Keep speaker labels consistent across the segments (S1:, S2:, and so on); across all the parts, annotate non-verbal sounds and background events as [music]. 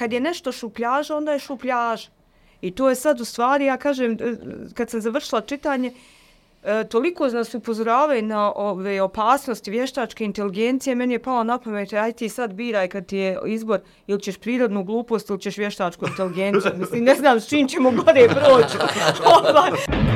S1: kad je nešto šupljaža, onda je šupljaža. I to je sad u stvari, ja kažem, e, kad sam završila čitanje, e, toliko nas upozoravaju na ove opasnosti vještačke inteligencije, meni je palo na pamet, aj ti sad biraj kad ti je izbor, ili ćeš prirodnu glupost ili ćeš vještačku inteligenciju. Mislim, ne znam s čim ćemo gore proći. [laughs] Ovaj.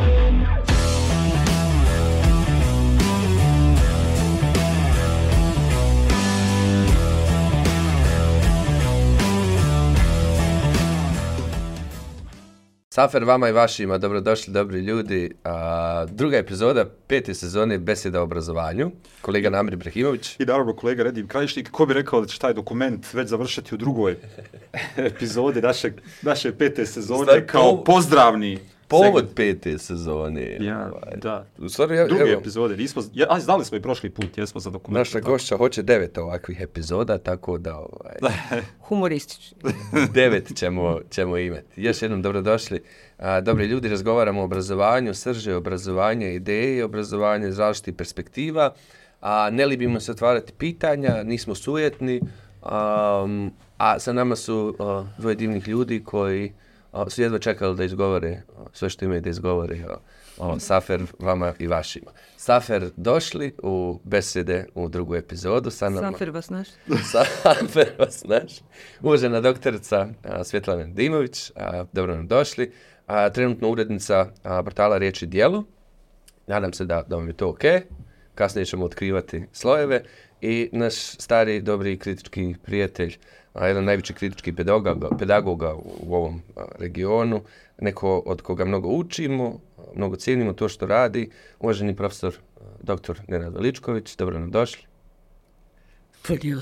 S2: Safer vama i vašima, dobrodošli dobri ljudi. A, druga epizoda pete sezone Beseda o obrazovanju. Kolega Namir Ibrahimović.
S3: I naravno kolega Redim Krajišnik, ko bi rekao da će taj dokument već završiti u drugoj [laughs] epizodi naše, naše pete sezone
S2: Staj,
S3: kao
S2: po-
S3: pozdravni
S2: Povod pete sezone.
S3: Ja,
S2: ovaj.
S3: da.
S2: U stvari, ja,
S3: Druge
S2: evo,
S3: epizode, nismo, ja, a znali smo i prošli put, jesmo za dokument.
S2: naša gošća hoće devet ovakvih epizoda, tako da ovaj, [laughs]
S1: Humoristični. [laughs]
S2: devet ćemo, ćemo imati. Još jednom dobrodošli. A, dobri ljudi, razgovaramo o obrazovanju, srže obrazovanja, ideje obrazovanja iz različitih perspektiva. A ne libimo se otvarati pitanja, nismo sujetni, um, a sa nama su a, dvoje divnih ljudi koji a, su jedva čekali da izgovore a, sve što imaju da izgovore o, o Safer, vama i vašima. Safer došli u besede u drugu epizodu sa nama.
S1: Safer vas naš. [laughs]
S2: Safer vas naš. Uvažena doktorica a, Svjetlana Dimović, a, dobro nam došli. A, trenutno urednica a, portala Riječi dijelu. Nadam se da, da vam je to ok. Kasnije ćemo otkrivati slojeve. I naš stari, dobri kritički prijatelj, a, jedan najveći kritički pedagoga, pedagoga u, ovom a, regionu, neko od koga mnogo učimo, mnogo cijenimo to što radi, uvaženi profesor dr. Nenad Veličković, dobro nam došli.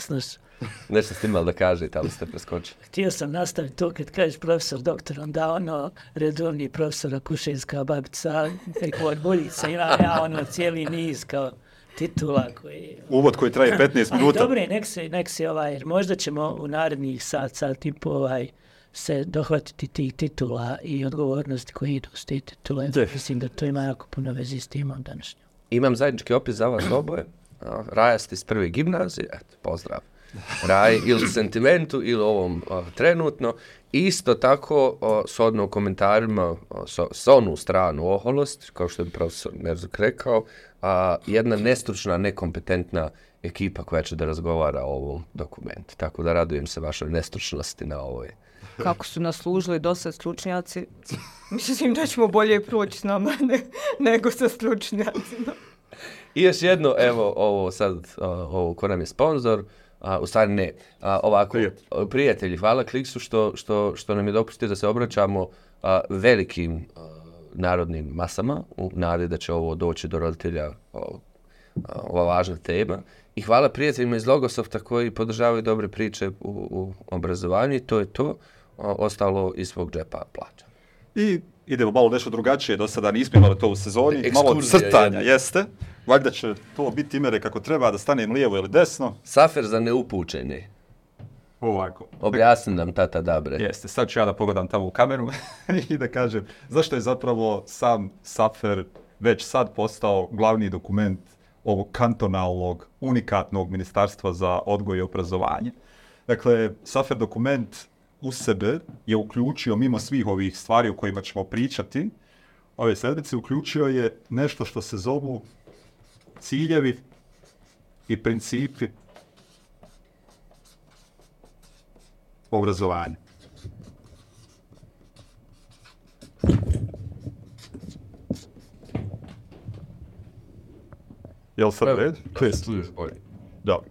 S4: Sam nas. [laughs]
S2: Nešto ste imali da kažete, ali ste preskočili.
S4: Htio sam nastaviti to kad kažeš profesor doktor, onda ono redovni profesora Kušinska babica, kako od boljica ima ja ono cijeli niz kao titula koji...
S3: Uvod koji traje 15
S4: Ali
S3: minuta.
S4: dobro, je, nek se, nek se ovaj, možda ćemo u narednih sat, sat i po ovaj, se dohvatiti tih titula i odgovornosti koji idu s tih titula. Mislim da to ima jako puno vezi s timom današnjom.
S2: Imam zajednički opis za vas oboje. Raja ste iz prve gimnazije, eto, pozdrav. Raj ili sentimentu ili ovom a, trenutno. Isto tako, a, s odno u komentarima, a, s, s onu stranu oholost, kao što je profesor Merzuk rekao, a, jedna nestručna, nekompetentna ekipa koja će da razgovara o ovom dokumentu. Tako da radujem se vašoj nestručnosti na ovoj
S1: Kako su nas služili do sad stručnjaci. Mislim da ćemo bolje proći s nama ne, nego sa stručnjacima.
S2: I još jedno, evo, ovo sad, ovo ko nam je sponsor, a, u stvari ne, a, ovako,
S3: Prijatelj.
S2: a, prijatelji, hvala Kliksu što, što, što nam je dopustio da se obraćamo a, velikim a, narodnim masama, u nadi da će ovo doći do roditelja, o, ova važna tema. I hvala prijateljima iz Logosofta koji podržavaju dobre priče u, u obrazovanju i to je to, a, ostalo iz svog džepa plaća.
S3: I idemo malo nešto drugačije, do sada nismo imali to u sezoni, malo
S2: Ekskurzija
S3: crtanja,
S2: jedna.
S3: jeste. Valjda će to biti imere kako treba, da stanem lijevo ili desno.
S2: Safer za neupućene.
S3: Ovako.
S2: Objasni nam tata Dabre.
S3: Jeste, sad ću ja da pogledam tamo u kameru [laughs] i da kažem zašto je zapravo sam Safer već sad postao glavni dokument ovog kantonalnog, unikatnog ministarstva za odgoj i obrazovanje. Dakle, Safer dokument u sebe je uključio, mimo svih ovih stvari o kojima ćemo pričati, ove sedmice, uključio je nešto što se zovu ciljevi i principi obrazovanja. Jel sad red? Dobro.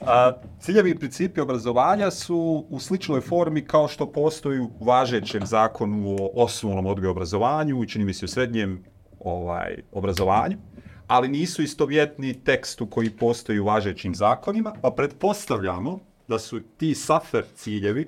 S3: A, ciljevi i principi obrazovanja su u sličnoj formi kao što postoji u važećem zakonu o osnovnom odgoju obrazovanju i čini mi se u srednjem ovaj, obrazovanju, ali nisu istovjetni tekstu koji postoji u važećim zakonima, pa pretpostavljamo da su ti SAFER ciljevi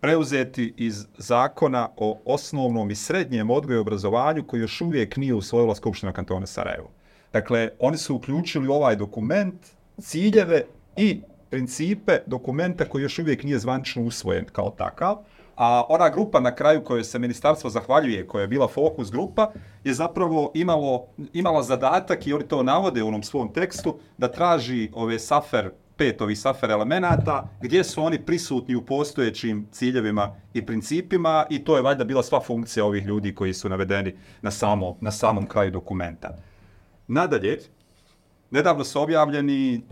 S3: preuzeti iz zakona o osnovnom i srednjem odgoju i obrazovanju koji još uvijek nije usvojila Skupština kantona Sarajevo. Dakle, oni su uključili u ovaj dokument ciljeve i principe dokumenta koji još uvijek nije zvančno usvojen kao takav, a ona grupa na kraju kojoj se ministarstvo zahvaljuje, koja je bila fokus grupa, je zapravo imalo, imala zadatak, i oni to navode u onom svom tekstu, da traži ove SAFER pet ovih safer elemenata, gdje su oni prisutni u postojećim ciljevima i principima i to je valjda bila sva funkcija ovih ljudi koji su navedeni na, samo, na samom kraju dokumenta. Nadalje, nedavno su objavljeni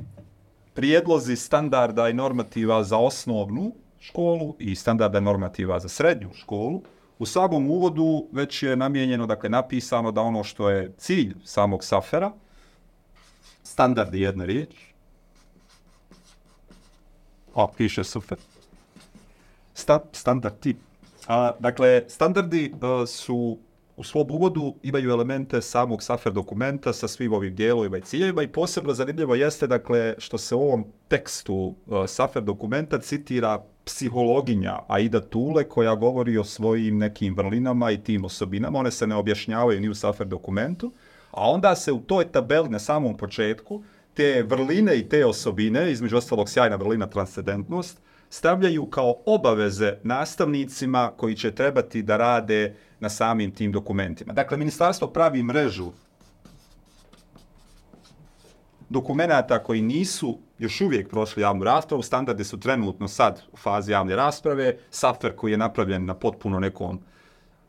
S3: prijedlozi standarda i normativa za osnovnu školu i standarda i normativa za srednju školu. U samom uvodu već je namijenjeno, dakle, napisano da ono što je cilj samog safera, standard je jedna riječ, a, piše super, Sta, standardi. A, dakle, standardi uh, su u svom uvodu imaju elemente samog SAFER dokumenta sa svim ovim dijelovima i ciljevima i posebno zanimljivo jeste dakle što se u ovom tekstu e, uh, SAFER dokumenta citira psihologinja Aida Tule koja govori o svojim nekim vrlinama i tim osobinama. One se ne objašnjavaju ni u SAFER dokumentu, a onda se u toj tabeli na samom početku te vrline i te osobine, između ostalog sjajna vrlina transcendentnost, stavljaju kao obaveze nastavnicima koji će trebati da rade na samim tim dokumentima. Dakle, ministarstvo pravi mrežu dokumenta koji nisu još uvijek prošli javnu raspravu, standarde su trenutno sad u fazi javne rasprave, software koji je napravljen na potpuno nekom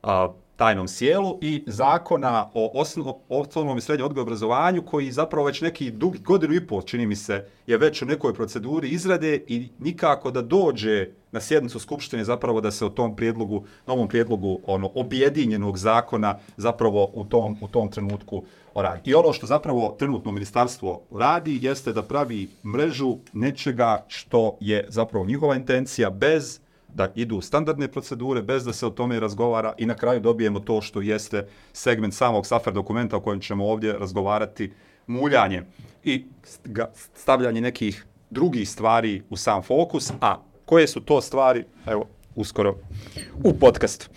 S3: a, tajnom sjelu i zakona o osnovnom i srednjem odgoju obrazovanju koji zapravo već neki dug, godinu i pol, čini mi se, je već u nekoj proceduri izrade i nikako da dođe na sjednicu Skupštine zapravo da se o tom prijedlogu, novom prijedlogu ono objedinjenog zakona zapravo u tom, u tom trenutku radi. I ono što zapravo trenutno ministarstvo radi jeste da pravi mrežu nečega što je zapravo njihova intencija bez da idu standardne procedure bez da se o tome razgovara i na kraju dobijemo to što jeste segment samog SAFER dokumenta o kojem ćemo ovdje razgovarati, muljanje i stavljanje nekih drugih stvari u sam fokus, a koje su to stvari, evo, uskoro u podcastu.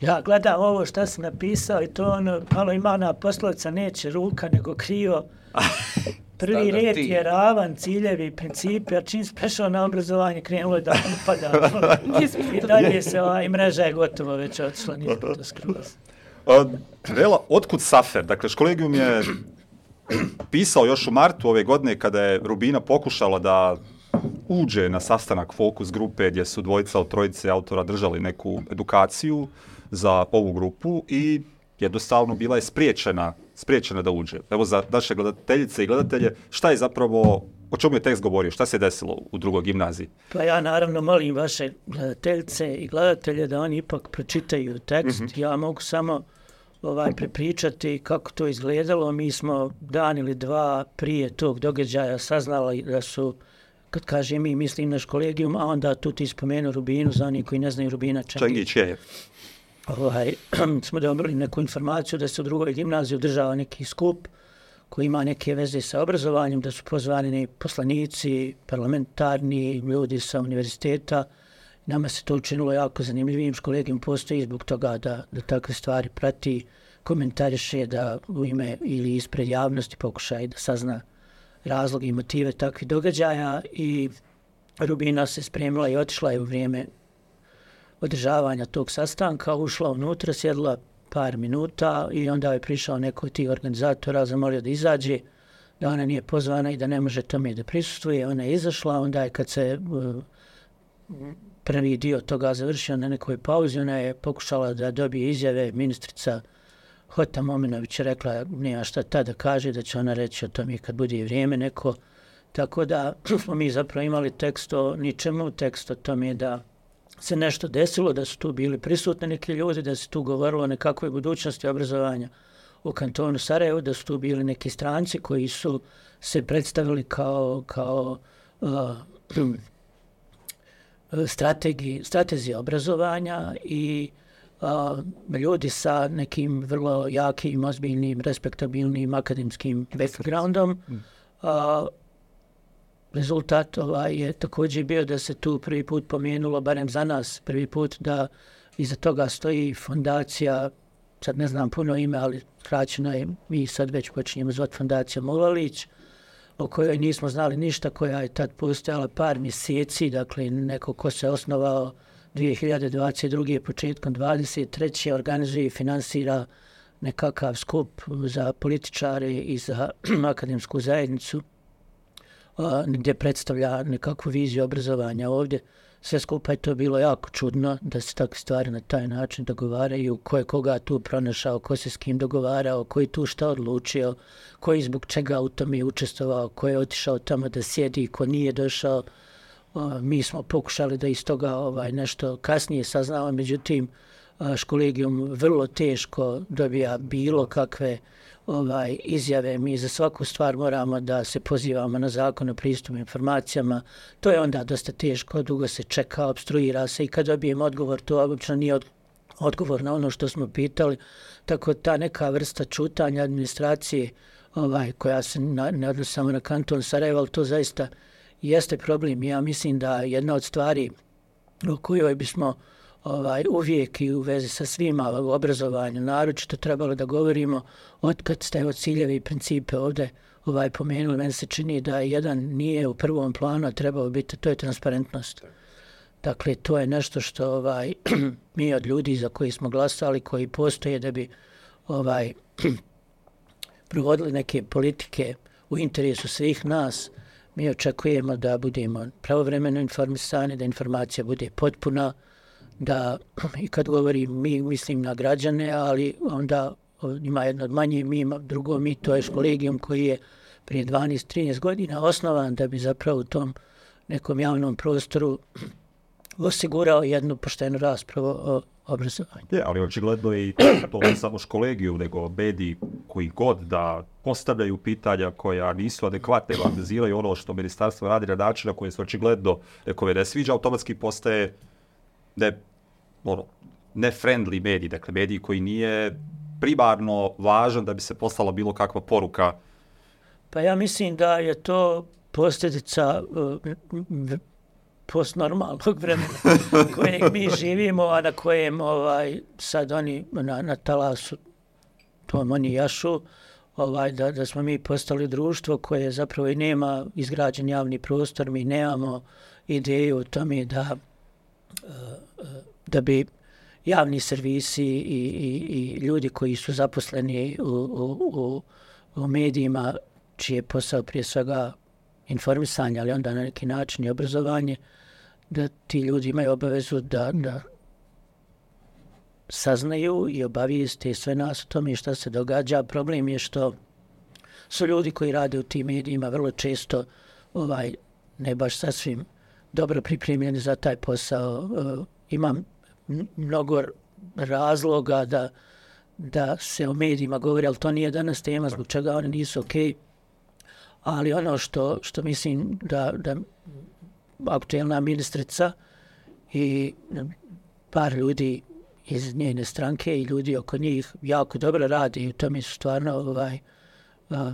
S4: Ja gledam ovo što sam napisao i to ono, malo ima ona poslovica, neće ruka nego krivo. [laughs] Prvi red je ravan, ciljevi, principi, a čim prešao na obrazovanje, krenulo je da upada. [laughs] I dalje se ovaj mreža je gotovo već odšla, nije to skroz.
S3: Vela, otkud Safer? Dakle, školegijum je pisao još u martu ove godine kada je Rubina pokušala da uđe na sastanak fokus grupe gdje su dvojica od trojice autora držali neku edukaciju za ovu grupu i jednostavno bila je spriječena, spriječena da uđe. Evo za naše gledateljice i gledatelje, šta je zapravo, o čemu je tekst govorio, šta se desilo u drugoj gimnaziji?
S4: Pa ja naravno molim vaše gledateljice i gledatelje da oni ipak pročitaju tekst. Mm -hmm. Ja mogu samo ovaj prepričati kako to izgledalo. Mi smo dan ili dva prije tog događaja saznali da su kad kaže mi mislim naš kolegijum, a onda tu ti spomenu Rubinu za oni koji ne znaju Rubina Čengić.
S3: Čengić je
S4: ovaj, [clears throat] smo dobili neku informaciju da se u drugoj gimnaziji održava neki skup koji ima neke veze sa obrazovanjem, da su pozvani poslanici, parlamentarni ljudi sa univerziteta. Nama se to učinilo jako zanimljivim. kolegim postoji zbog toga da, da takve stvari prati, komentariše da u ime ili ispred javnosti pokušaj da sazna razloge i motive takvih događaja i Rubina se spremila i otišla je u vrijeme održavanja tog sastanka, ušla unutra, sjedla par minuta i onda je prišao neko od tih organizatora, zamolio da izađe, da ona nije pozvana i da ne može tome da prisustuje. Ona je izašla, onda je kad se uh, prvi dio toga završio na nekoj pauzi, ona je pokušala da dobije izjave ministrica Hota Mominović je rekla, nema šta ta da kaže, da će ona reći o tome kad bude vrijeme neko. Tako da smo mi zapravo imali tekst o ničemu, tekst o tome da se nešto desilo, da su tu bili prisutni neki ljudi, da se tu govorilo o nekakvoj budućnosti obrazovanja u kantonu Sarajevo, da su tu bili neki stranci koji su se predstavili kao, kao uh, strategi, obrazovanja i uh, ljudi sa nekim vrlo jakim, ozbiljnim, respektabilnim akademskim backgroundom uh, rezultat ovaj, je također bio da se tu prvi put pomenulo, barem za nas, prvi put da iza toga stoji fondacija, sad ne znam puno ime, ali kraćeno je, mi sad već počinjemo zvati fondacija Mulalić, o kojoj nismo znali ništa, koja je tad postojala par mjeseci, dakle neko ko se osnovao 2022. početkom 23. organizuje i finansira nekakav skup za političare i za [clears throat] akademsku zajednicu gdje predstavlja nekakvu viziju obrazovanja ovdje. Sve skupa je to bilo jako čudno da se takve stvari na taj način dogovaraju, ko je koga tu pronašao, ko se s kim dogovarao, koji tu šta odlučio, ko je zbog čega u tom je učestvovao, ko je otišao tamo da sjedi, ko nije došao. Mi smo pokušali da iz toga ovaj, nešto kasnije saznamo, međutim, školegijum vrlo teško dobija bilo kakve ovaj izjave. Mi za svaku stvar moramo da se pozivamo na zakon o pristupu informacijama. To je onda dosta teško, dugo se čeka, obstruira se i kad dobijemo odgovor, to obično nije od, odgovor na ono što smo pitali. Tako ta neka vrsta čutanja administracije ovaj, koja se na, ne odnosi samo na kanton Sarajevo, to zaista jeste problem. Ja mislim da jedna od stvari o kojoj bismo ovaj, uvijek i u vezi sa svima u obrazovanju, naročito trebalo da govorimo od kad ste od ciljevi i principe ovde ovaj, pomenuli, meni se čini da jedan nije u prvom planu, a trebao biti, to je transparentnost. Dakle, to je nešto što ovaj, [clears throat] mi od ljudi za koji smo glasali, koji postoje da bi ovaj, [clears throat] provodili neke politike u interesu svih nas, mi očekujemo da budemo pravovremeno informisani, da informacija bude potpuna, da i kad govorim mi mislim na građane, ali onda ima jedno od manje mi, ima drugo mi, to je kolegijum koji je prije 12-13 godina osnovan da bi zapravo u tom nekom javnom prostoru osigurao jednu poštenu raspravu o obrazovanju.
S3: Je, ali očigledno i to ne samo školegiju, nego bedi koji god da postavljaju pitanja koja nisu adekvatne ili analiziraju ono što ministarstvo radi na način na koji se očigledno nekome ne sviđa, automatski postaje ne ono, ne friendly mediji, dakle mediji koji nije primarno važan da bi se poslala bilo kakva poruka.
S4: Pa ja mislim da je to posljedica uh, postnormalnog vremena [laughs] kojeg mi živimo, a na kojem ovaj, sad oni na, na talasu, to oni jašu, ovaj, da, da smo mi postali društvo koje zapravo i nema izgrađen javni prostor, mi nemamo ideju o tome da uh, uh, da bi javni servisi i, i, i ljudi koji su zaposleni u, u, u, u medijima, čije posao prije svega informisanje, ali onda na neki način i obrazovanje, da ti ljudi imaju obavezu da, da saznaju i obavijeste sve nas o tome šta se događa. Problem je što su ljudi koji rade u tim medijima vrlo često ovaj ne baš sasvim dobro pripremljeni za taj posao. Uh, imam mnogo razloga da, da se o medijima govori, ali to nije danas tema zbog čega oni nisu okej. Okay. Ali ono što, što mislim da, da aktuelna ministrica i par ljudi iz njene stranke i ljudi oko njih jako dobro radi i to mi su stvarno ovaj,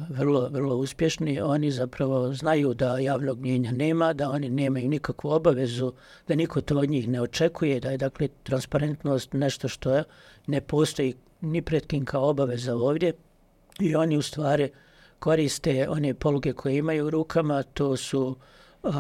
S4: vrlo, vrlo uspješni, oni zapravo znaju da javnog mnjenja nema, da oni nemaju nikakvu obavezu, da niko to od njih ne očekuje, da je dakle transparentnost nešto što je, ne postoji ni pred kim kao obaveza ovdje. I oni u stvari koriste one poluge koje imaju u rukama, to su a,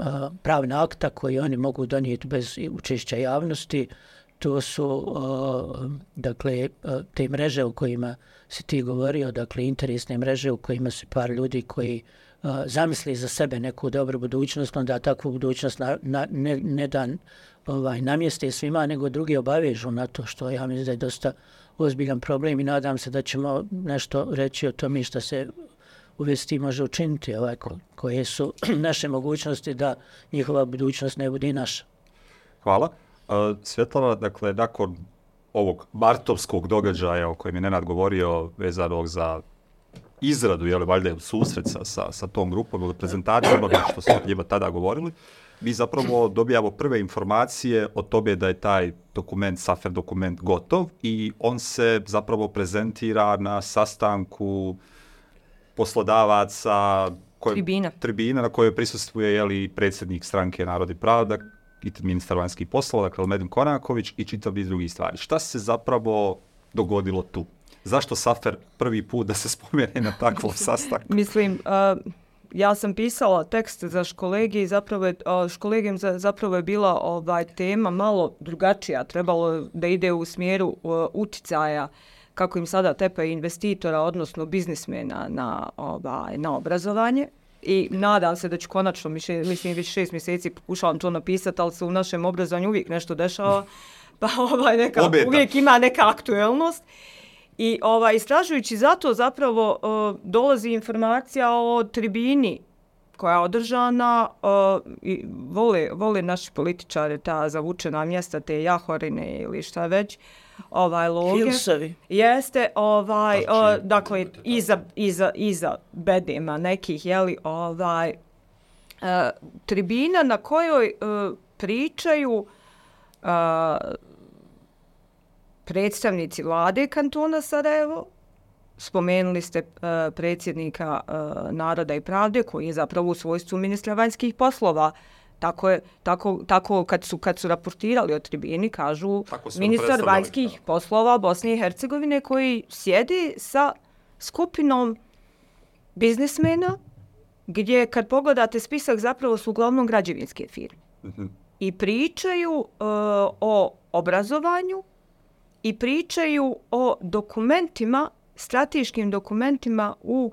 S4: a, pravna akta koje oni mogu donijeti bez učešća javnosti, to su uh, dakle te mreže u kojima se ti govorio, dakle interesne mreže u kojima su par ljudi koji uh, zamisli za sebe neku dobru budućnost, onda takvu budućnost na, na, ne, ne dan ovaj, namjeste svima, nego drugi obavežu na to što ja mislim da je dosta ozbiljan problem i nadam se da ćemo nešto reći o tome što se uvesti može učiniti ovaj, koje su [clears throat] naše mogućnosti da njihova budućnost ne bude naša.
S3: Hvala. Svjetlana, dakle, nakon ovog martovskog događaja o kojem je Nenad govorio vezanog za izradu, jel, valjda susret sa, sa, sa tom grupom ili prezentacijama, što smo njima tada govorili, mi zapravo dobijamo prve informacije o tome da je taj dokument, SAFER dokument gotov i on se zapravo prezentira na sastanku poslodavaca koje,
S1: tribina.
S3: tribina na kojoj prisustuje jeli, predsjednik stranke Narodi Pravda, i ministar vanjskih poslova, dakle Medin Konaković i čitav niz drugih stvari. Šta se zapravo dogodilo tu? Zašto Safer prvi put da se spomene na takvom [laughs] sastanku?
S1: Mislim, uh, ja sam pisala tekst za školegi i zapravo je, uh, školegijom za, zapravo je bila ovaj tema malo drugačija. Trebalo da ide u smjeru uh, uticaja kako im sada tepaju investitora, odnosno biznismena na, ovaj, na obrazovanje. I nadam se da ću konačno, mislim, već šest mjeseci pokušavam to napisati, ali se u našem obrazovanju uvijek nešto dešava, [laughs] pa ovaj, neka,
S5: Obeta.
S1: uvijek ima neka aktuelnost. I ovaj, istražujući zato zapravo uh, dolazi informacija o tribini koja je održana uh, i vole, vole naši političari ta zavučena mjesta, te jahorine ili šta već, ovaj loge.
S4: Hilsovi.
S1: Jeste, ovaj,
S5: Znači,
S1: o, dakle, iza, iza, iza bedema nekih, jeli, ovaj, e, tribina na kojoj e, pričaju e, predstavnici vlade kantona Sarajevo, spomenuli ste e, predsjednika e, Naroda i pravde koji je zapravo u svojstvu ministra vanjskih poslova. Tako je, tako, tako kad su kad su raportirali o tribini kažu ministar vanjskih
S5: da.
S1: poslova Bosne i Hercegovine koji sjedi sa skupinom biznismena gdje kad pogledate spisak zapravo su uglavnom građevinske firme
S5: Mhm.
S1: i pričaju e, o obrazovanju i pričaju o dokumentima, strateškim dokumentima u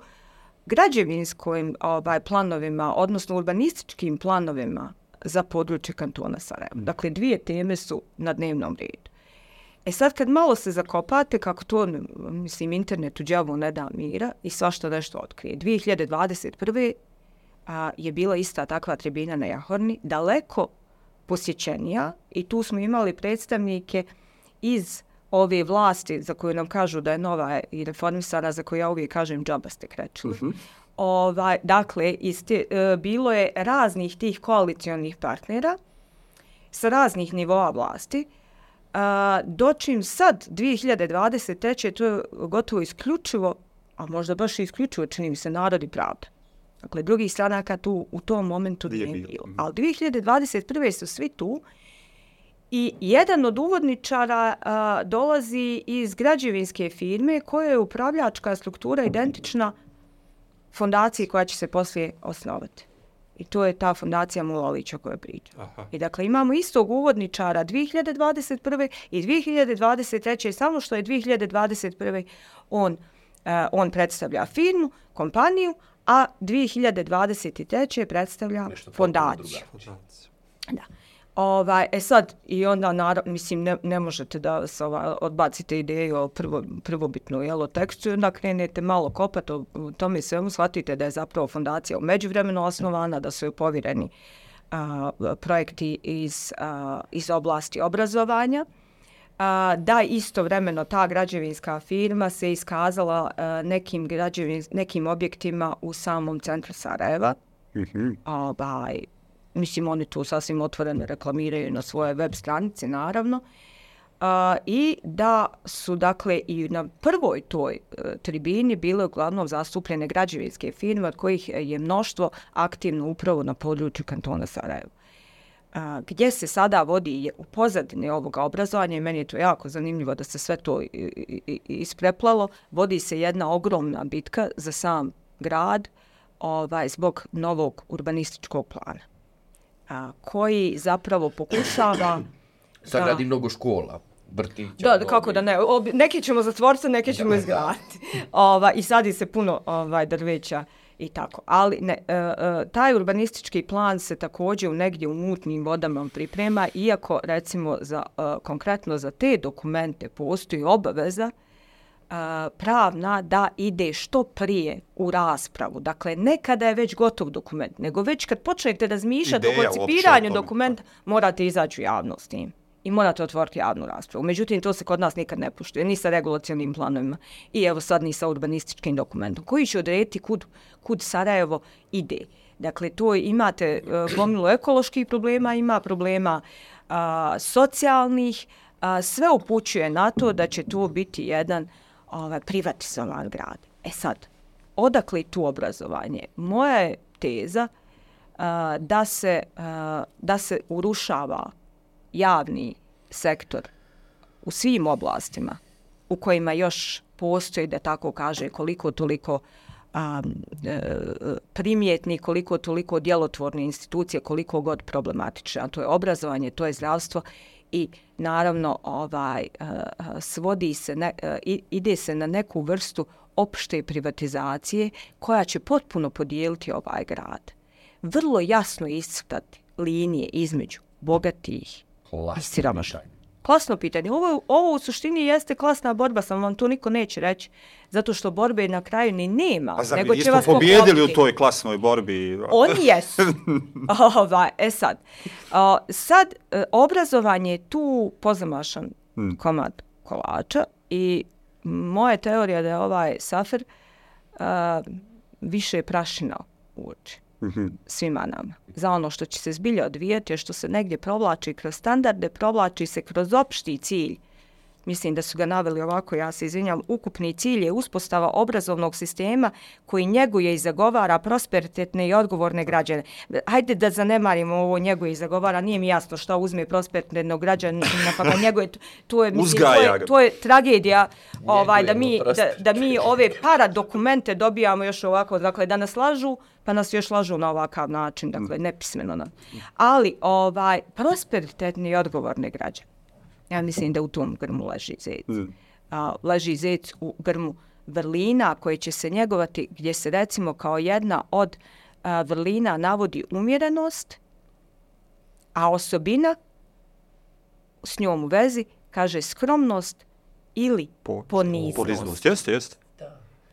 S1: građevinskim ovaj, planovima, odnosno urbanističkim planovima za područje kantona Sarajevo. Dakle, dvije teme su na dnevnom redu. E sad kad malo se zakopate, kako to, mislim, internetu džavu ne da mira i svašta nešto otkrije. 2021. A, je bila ista takva tribina na Jahorni, daleko posjećenija i tu smo imali predstavnike iz ove vlasti za koju nam kažu da je nova i reformisana, za koju ja uvijek kažem džaba ste krečili. Ovaj, dakle, iste, e, bilo je raznih tih koalicijonih partnera sa raznih nivoa vlasti, a, dočim sad 2023. to je gotovo isključivo, a možda baš isključivo čini mi se narod i pravda. Dakle, drugih stranaka tu u tom momentu
S5: Nije bilo. Mhm.
S1: Ali 2021. su svi tu i jedan od uvodničara a, dolazi iz građevinske firme koja je upravljačka struktura identična fondaciji koja će se poslije osnovati. I to je ta fondacija Mulalića koja priča.
S5: Aha.
S1: I dakle imamo istog uvodničara 2021. i 2023. samo što je 2021. on, uh, on predstavlja firmu, kompaniju, a 2023. predstavlja
S2: Nešto
S1: fondaciju. Da. Ovaj, e sad, i onda, naravno, mislim, ne, ne možete da se ova, odbacite ideju o prvo, prvobitnu jelo tekstu, onda krenete malo kopati o o tome svemu, shvatite da je zapravo fondacija u međuvremenu osnovana, da su joj povjereni a, projekti iz, a, iz oblasti obrazovanja, a, da istovremeno ta građevinska firma se iskazala a, nekim, građevin, nekim objektima u samom centru Sarajeva,
S5: Mhm.
S1: ovaj, mislim oni tu sasvim otvoreno reklamiraju na svoje web stranice naravno. A, i da su dakle i na prvoj toj e, tribini bile uglavnom zastupljene građevinske firme od kojih je mnoštvo aktivno upravo na području kantona Sarajevo. A, gdje se sada vodi u pozadini ovoga obrazovanja i meni je to jako zanimljivo da se sve to ispreplalo, vodi se jedna ogromna bitka za sam grad ovaj, zbog novog urbanističkog plana a, koji zapravo pokušava [clears throat]
S2: Sad
S1: Da.
S2: radi mnogo škola, vrtića.
S1: Da, da, kako da ne. Ob, neke ćemo zatvoriti, neke ćemo izgraditi. [laughs] Ova, I sadi se puno ovaj, drveća i tako. Ali ne, e, e, taj urbanistički plan se također u negdje u mutnim vodama priprema, iako recimo za, e, konkretno za te dokumente postoji obaveza pravna da ide što prije u raspravu. Dakle, ne kada je već gotov dokument, nego već kad počnete razmišljati o koncipiranju dokumenta, morate izaći u javnost s tim i morate otvoriti javnu raspravu. Međutim, to se kod nas nikad ne puštuje, ni sa regulacijalnim planovima i evo sad ni sa urbanističkim dokumentom, koji će odrediti kud, kud Sarajevo ide. Dakle, to imate uh, gomilu ekoloških problema, ima problema a, socijalnih, a, sve upućuje na to da će to biti jedan ovaj, privatizovan grad. E sad, odakle tu obrazovanje? Moja je teza a, da, se, a, da se urušava javni sektor u svim oblastima u kojima još postoji, da tako kaže, koliko toliko a, e, primjetni, koliko toliko djelotvorne institucije, koliko god problematične, a to je obrazovanje, to je zdravstvo i naravno ovaj uh, svodi se ne, uh, ide se na neku vrstu opšte privatizacije koja će potpuno podijeliti ovaj grad. Vrlo jasno iscrtati linije između bogatih i siromašnih. Klasno pitanje. Ovo, ovo u suštini jeste klasna borba, samo vam to niko neće reći. Zato što borbe na kraju ni nema.
S3: Pa zar
S1: nego će vas
S3: pobjedili u toj klasnoj borbi?
S1: Oni jesu. [laughs] Ova, e sad. O, sad, e, obrazovanje je tu pozamašan
S3: Hmm.
S1: komad kolača i moja teorija da je ovaj safer a, više prašina u oči
S3: Mhm.
S1: svima nama. Za ono što će se zbilja odvijati, što se negdje provlači kroz standarde, provlači se kroz opšti cilj. Mislim da su ga naveli ovako, ja se izvinjam, ukupni cilj je uspostava obrazovnog sistema koji njeguje i zagovara prosperitetne i odgovorne građane. Hajde da zanemarimo ovo njeguje i zagovara, nije mi jasno što uzme prosperitetnog građanina, pa ga [laughs] njeguje, to je, mislim, to je, to je tragedija ovaj, da, mi, da, da mi ove para dokumente dobijamo još ovako, dakle da nas lažu, pa nas još lažu na ovakav način, dakle nepismeno nam. Ali ovaj, prosperitetni i odgovorni građani. Ja mislim da u tom grmu leži zec.
S3: Mm.
S1: A, leži zec u grmu vrlina koje će se njegovati gdje se recimo kao jedna od a, vrlina navodi umjerenost, a osobina s njom u vezi kaže skromnost ili
S3: Po-
S1: poniznost.
S3: Poniznost, jeste, jeste.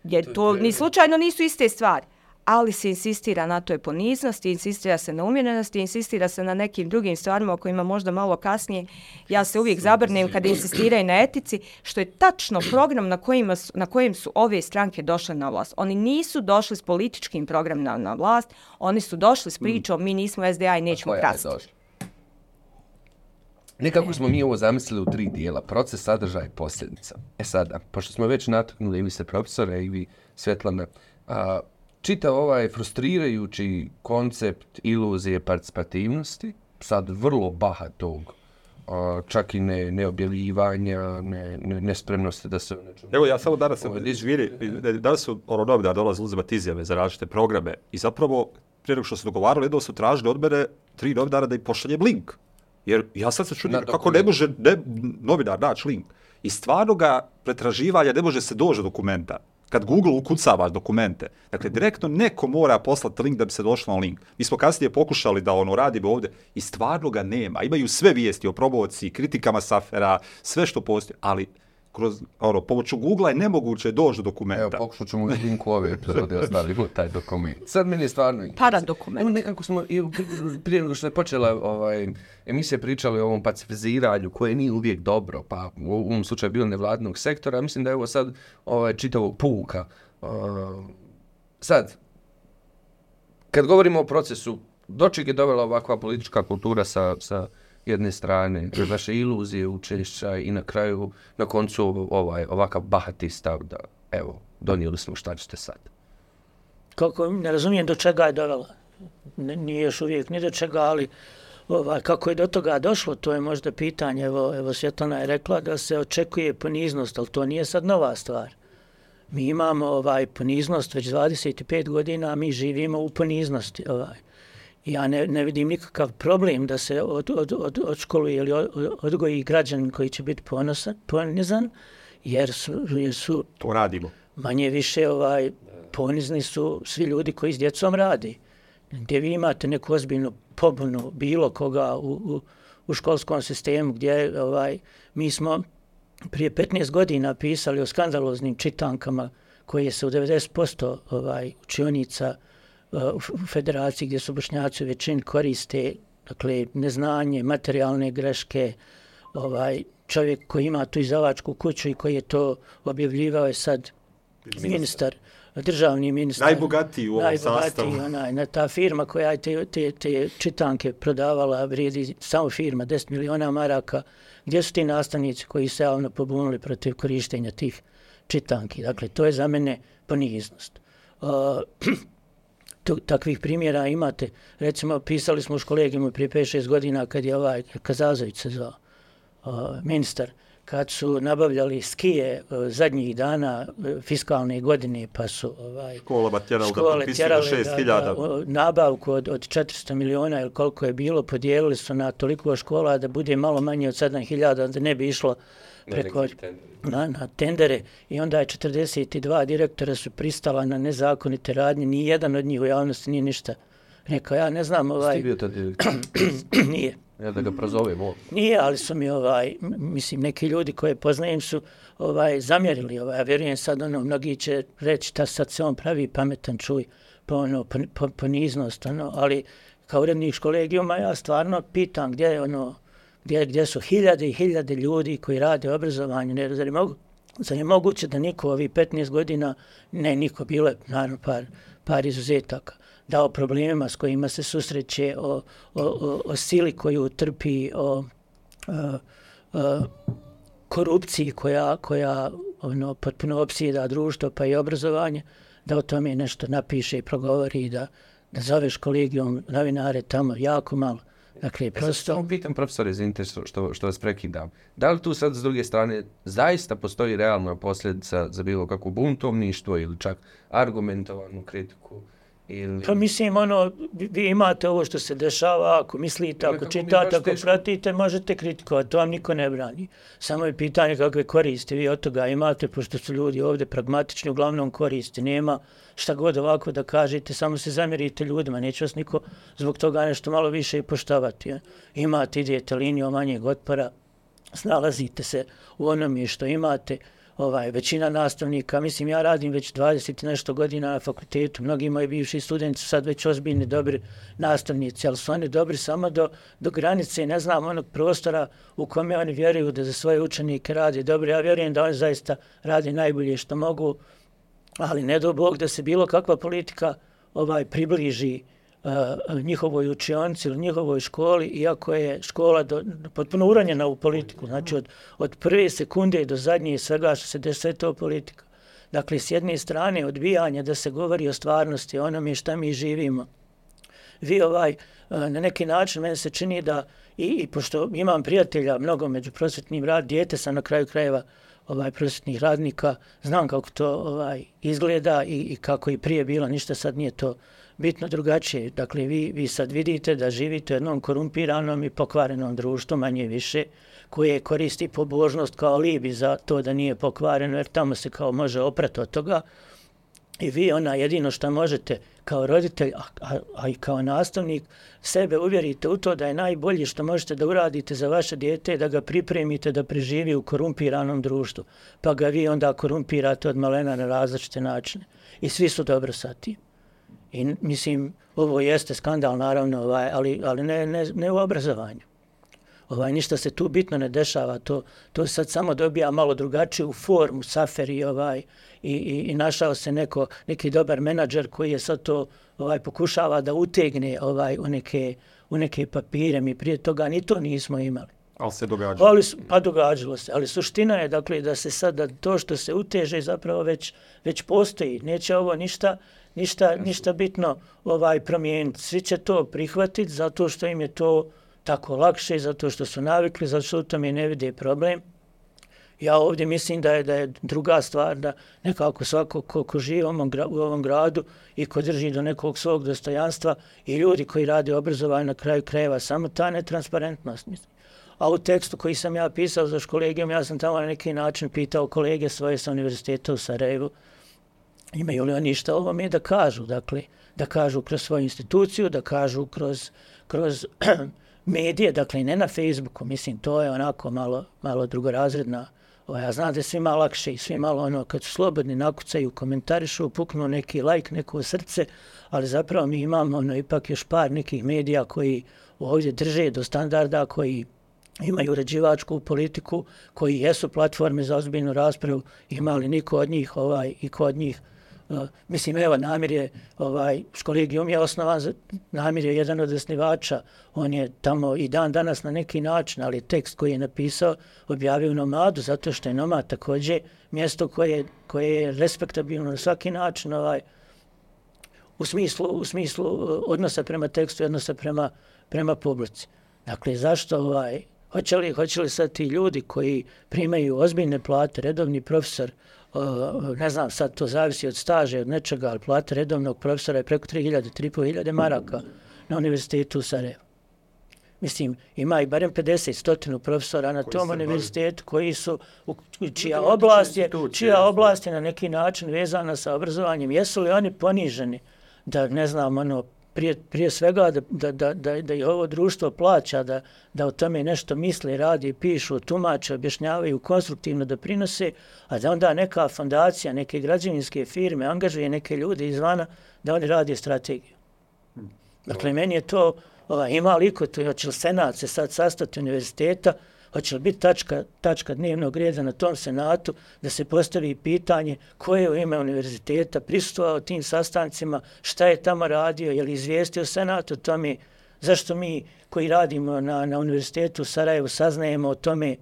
S1: Jer to ni slučajno nisu iste stvari. Ali se insistira na toj poniznosti, insistira se na umjerenosti, insistira se na nekim drugim stvarima o kojima možda malo kasnije. Ja se uvijek zabrnem kada insistiraju na etici, što je tačno program na, kojima su, na kojem su ove stranke došle na vlast. Oni nisu došli s političkim programom na vlast, oni su došli s pričom mi nismo SDA i nećemo krasti.
S2: došla? Nekako smo mi ovo zamislili u tri dijela, proces, sadržaj i posljedica. E sada, pošto smo već nataknuli i vi se profesore i vi Svetlana, a, čitav ovaj frustrirajući koncept iluzije participativnosti, sad vrlo bahatog, a, čak i ne, neobjavljivanja, ne, ne, nespremnosti da se nečem...
S3: Evo ja samo danas
S2: Ovo je
S3: sam izviri, danas su ono novinar dolaze uzimati izjave za različite programe i zapravo prije nego što su dogovarali, jedno su tražili od mene tri novinara da im pošaljem link. Jer ja sad se čudim kako ne može ne, novinar naći link. I stvarno ga pretraživanja ne može se doći do dokumenta. Kad Google ukucavaš dokumente, dakle, direktno neko mora poslati link da bi se došlo na link. Mi smo kasnije pokušali da ono radimo ovdje i stvarno ga nema. Imaju sve vijesti o probovci, kritikama safera, sve što postoji, ali kroz ono, pomoću Google je nemoguće doći do dokumenta.
S2: Evo, pokušat ćemo u linku ove epizode ostavimo taj dokument. Sad meni je stvarno...
S1: Paradokument.
S2: Evo nekako smo, i prije nego što je počela ovaj, emisija pričali o ovom pacifiziranju koje nije uvijek dobro, pa u ovom slučaju bilo nevladnog sektora, mislim da je ovo sad ovaj, čitavog puka. Uh, sad, kad govorimo o procesu, do čeg je dovela ovakva politička kultura sa, sa jedne strane, vaše iluzije, učešća i na kraju, na koncu ovaj, ovakav bahati stav da, evo, donijeli smo šta ćete sad.
S4: Kako, ne razumijem do čega je dovela. Nije još uvijek ni do čega, ali ovaj, kako je do toga došlo, to je možda pitanje. Evo, evo Svjetlana je rekla da se očekuje poniznost, ali to nije sad nova stvar. Mi imamo ovaj poniznost već 25 godina, a mi živimo u poniznosti. Ovaj. Ja ne, ne vidim nikakav problem da se od, od, od, od ili od, odgoji građanin koji će biti ponosan, ponizan, jer su, jer su
S3: To radimo.
S4: manje više ovaj ponizni su svi ljudi koji s djecom radi. Gdje vi imate neku ozbiljnu pobunu bilo koga u, u, u školskom sistemu gdje ovaj mi smo prije 15 godina pisali o skandaloznim čitankama koje se u 90% ovaj učionica uh, u f- u federaciji gdje su bošnjaci u većini koriste dakle neznanje, materijalne greške, ovaj čovjek koji ima tu izdavačku kuću i koji je to objavljivao je sad ministar, državni ministar.
S3: Najbogatiji u ovom
S4: najbogatiji,
S3: sastavu.
S4: Onaj, na ta firma koja je te, te, te čitanke prodavala, vrijedi samo firma 10 miliona maraka. Gdje su ti nastavnici koji se javno pobunili protiv korištenja tih čitanki? Dakle, to je za mene poniznost. Uh, [clears throat] takvih primjera imate. Recimo, pisali smo u kolegijumu prije 5-6 godina kad je ovaj Kazazović se zvao, uh, ministar, kad su nabavljali skije e, zadnjih dana e, fiskalne godine, pa su ovaj,
S3: Školama tjerali da
S4: škole tjerali
S3: do 6000.
S4: da, o, nabavku od, od 400 miliona ili koliko je bilo, podijelili su na toliko škola da bude malo manje od 7000, da ne bi išlo preko, na, na tendere i onda je 42 direktora su pristala na nezakonite radnje, ni jedan od njih u javnosti nije ništa rekao. Ja ne znam, ovaj...
S2: Ti bio tad direktor? [clears throat]
S4: nije.
S2: Ja da ga prozovem ovo.
S4: Nije, ali su mi ovaj, mislim, neki ljudi koje poznajem su ovaj zamjerili, ovaj, ja vjerujem sad ono, mnogi će reći da sad se on pravi pametan čuj po ono, po, po, poniznost, ono, ali kao urednik kolegijuma ja stvarno pitam gdje je ono, gdje, gdje su hiljade i hiljade ljudi koji rade obrazovanje, ne, zar je, mogu, zar je moguće da niko ovih 15 godina, ne niko, bilo je naravno par, par izuzetaka, da o problemima s kojima se susreće, o, o, o, o sili koju trpi, o, o, o korupciji koja, koja ono, potpuno opsida društvo pa i obrazovanje, da o tome nešto napiše i progovori i da, da zoveš kolegijom novinare tamo jako malo. Dakle,
S2: Prosto...
S4: prosto...
S2: Samo pitam profesore interes što, što vas prekidam. Da li tu sad s druge strane zaista postoji realna posljedica za bilo kakvo buntovništvo ili čak argumentovanu kritiku? Ili...
S4: Pa mislim, ono, vi- imate ovo što se dešava, ako mislite, ako čitate, ako
S2: teško-
S4: pratite, možete kritikovati, to vam niko ne brani. Samo je pitanje kakve koristi vi od toga imate, pošto su ljudi ovdje pragmatični, uglavnom koristi nema. Šta god ovako da kažete, samo se zamjerite ljudima, neće vas niko zbog toga nešto malo više i poštovati. Imate, idete linijom manjeg otpora, snalazite se u onome što imate, ovaj, većina nastavnika, mislim ja radim već 20 i nešto godina na fakultetu, mnogi moji bivši studenti su sad već ozbiljni, dobri nastavnici, ali su oni dobri samo do, do granice, ne znam, onog prostora u kome oni vjeruju da za svoje učenike radi dobro. Ja vjerujem da oni zaista radi najbolje što mogu, ali ne do Bog da se bilo kakva politika ovaj približi uh, Eh, njihovoj učionci ili njihovoj školi, iako je škola do, potpuno uranjena u politiku. Znači od, od prve sekunde do zadnje svega što se desuje to politika. Dakle, s jedne strane odbijanje da se govori o stvarnosti, onome šta mi živimo. Vi ovaj, eh, na neki način, meni se čini da, i, i pošto imam prijatelja mnogo među prosvetnim rad, dijete sam na kraju krajeva ovaj prosvetnih radnika, znam kako to ovaj izgleda i, i kako i prije bilo, ništa sad nije to bitno drugačije. Dakle, vi, vi sad vidite da živite u jednom korumpiranom i pokvarenom društvu, manje više, koje koristi pobožnost kao alibi za to da nije pokvareno, jer tamo se kao može oprati od toga. I vi ona jedino što možete kao roditelj, a, a, a i kao nastavnik, sebe uvjerite u to da je najbolje što možete da uradite za vaše dijete, da ga pripremite da preživi u korumpiranom društvu. Pa ga vi onda korumpirate od malena na različite načine. I svi su dobro sa tim. I mislim, ovo jeste skandal naravno, ovaj, ali, ali ne, ne, ne u obrazovanju. Ovaj, ništa se tu bitno ne dešava, to, to sad samo dobija malo drugačiju formu, saferi ovaj, i, i, i našao se neko, neki dobar menadžer koji je sad to ovaj, pokušava da utegne ovaj, u, neke, u neke papire, mi prije toga ni to nismo imali.
S3: Ali se događa.
S4: Ali, pa događalo se, ali suština je dakle da se sada to što se uteže zapravo već, već postoji. Neće ovo ništa, ništa, ništa bitno ovaj promijeniti. Svi će to prihvatiti zato što im je to tako lakše, zato što su navikli, zato što u tome ne vide problem. Ja ovdje mislim da je da je druga stvar da nekako svako ko, ko živi u ovom, gra, u ovom gradu i ko drži do nekog svog dostojanstva i ljudi koji rade obrazovanje na kraju krajeva, samo ta netransparentnost. Mislim. A u tekstu koji sam ja pisao za školegijom, ja sam tamo na neki način pitao kolege svoje sa univerziteta u Sarajevu, imaju li oni ništa ovo mi da kažu, dakle, da kažu kroz svoju instituciju, da kažu kroz, kroz [clears throat] medije, dakle, ne na Facebooku, mislim, to je onako malo, malo drugorazredna, o, ja znam da je svima lakše i svi malo ono, kad su slobodni, nakucaju, komentarišu, puknu neki like, neko srce, ali zapravo mi imamo ono, ipak još par nekih medija koji ovdje drže do standarda, koji imaju uređivačku politiku, koji jesu platforme za ozbiljnu raspravu, imali niko od njih, ovaj, i ko od njih Uh, mislim, evo, Namir je, ovaj, školigijum je osnovan, za, Namir je jedan od osnivača, on je tamo i dan danas na neki način, ali tekst koji je napisao objavio u Nomadu, zato što je Nomad također mjesto koje, koje je respektabilno na svaki način, ovaj, u smislu, u smislu e, odnosa prema tekstu i odnosa prema, prema publici. Dakle, zašto ovaj, Hoće li, hoće li sad ti ljudi koji primaju ozbiljne plate, redovni profesor, uh, ne znam, sad to zavisi od staže, od nečega, ali plata redovnog profesora je preko 3000, 3500 maraka na univerzitetu u Sarajevu. Mislim, ima i barem 50 stotinu profesora na tom univerzitetu koji su, u, čija oblast, je, čija oblast je na neki način vezana sa obrazovanjem. Jesu li oni poniženi da, ne znam, ono, prije, prije svega da, da, da, da, i ovo društvo plaća, da, da o tome nešto misle, radi, pišu, tumače, objašnjavaju, konstruktivno da prinose, a da onda neka fondacija, neke građevinske firme angažuje neke ljude izvana da oni radi strategiju. Dakle, meni je to, ova, ima li ko to, hoće li senat se sad sastati univerziteta, hoće li biti tačka, tačka dnevnog reda na tom senatu da se postavi pitanje ko je u ime univerziteta prisustvovao tim sastancima, šta je tamo radio, je li izvijestio senat o tome, zašto mi koji radimo na, na univerzitetu u Sarajevu saznajemo o tome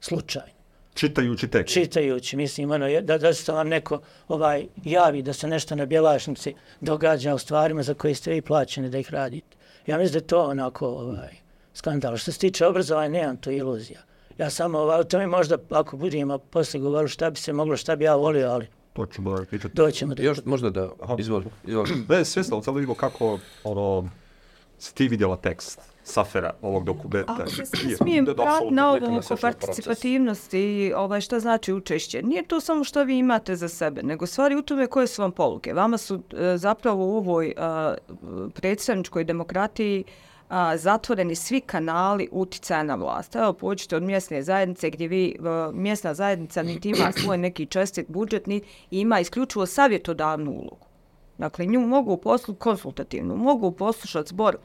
S4: slučajno.
S3: Čitajući tekst.
S4: Čitajući, mislim, ono, da, da se vam neko ovaj, javi da se nešto na bjelašnici događa u stvarima za koje ste vi plaćeni da ih radite. Ja mislim da to onako ovaj, skandal. Što se tiče obrazovanja, nemam to iluzija. Ja samo o tome možda, ako budemo posle govorili šta bi se moglo, šta bi ja volio, ali
S3: To ću bolje pričati.
S4: doćemo do
S2: Još možda da, izvoli, izvoli. [clears throat]
S3: Ne, svjesno, ali sad vidimo kako, ono, si ti vidjela tekst Safera ovog dokumenta.
S1: Ako se [clears throat]
S3: Je,
S1: smijem
S3: da, da, apsolutno.
S1: na
S2: neka
S1: ovo
S2: nas
S1: oko participativnosti i ovaj, šta znači učešće. Nije to samo što vi imate za sebe, nego stvari u tome koje su vam poluke. Vama su e, zapravo u ovoj a, predstavničkoj demokratiji a, zatvoreni svi kanali uticaja na vlast. Evo, pođite od mjesne zajednice gdje vi, a, mjesna zajednica niti ima svoj neki čestit budžet, ni ima isključivo savjetodavnu ulogu. Dakle, nju mogu poslu konsultativnu, mogu poslušati zbor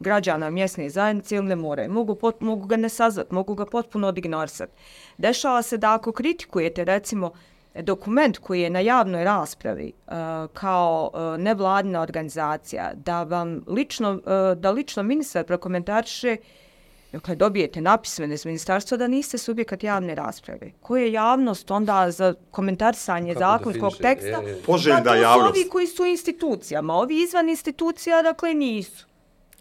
S1: građana mjesne zajednice ili ne moraju. Mogu, pot, mogu ga ne sazvat, mogu ga potpuno odignorisati. Dešava se da ako kritikujete, recimo, dokument koji je na javnoj raspravi uh, kao uh, nevladina organizacija, da vam lično, uh, da lično ministar prokomentariše Dakle, dobijete napismene iz ministarstva da niste subjekat javne rasprave. Koja je javnost onda za komentarisanje
S2: Kako
S1: zakonskog teksta?
S2: Je, je.
S3: Poželjna
S1: su
S3: javnost.
S1: ovi koji su institucijama, ovi izvan institucija, dakle, nisu.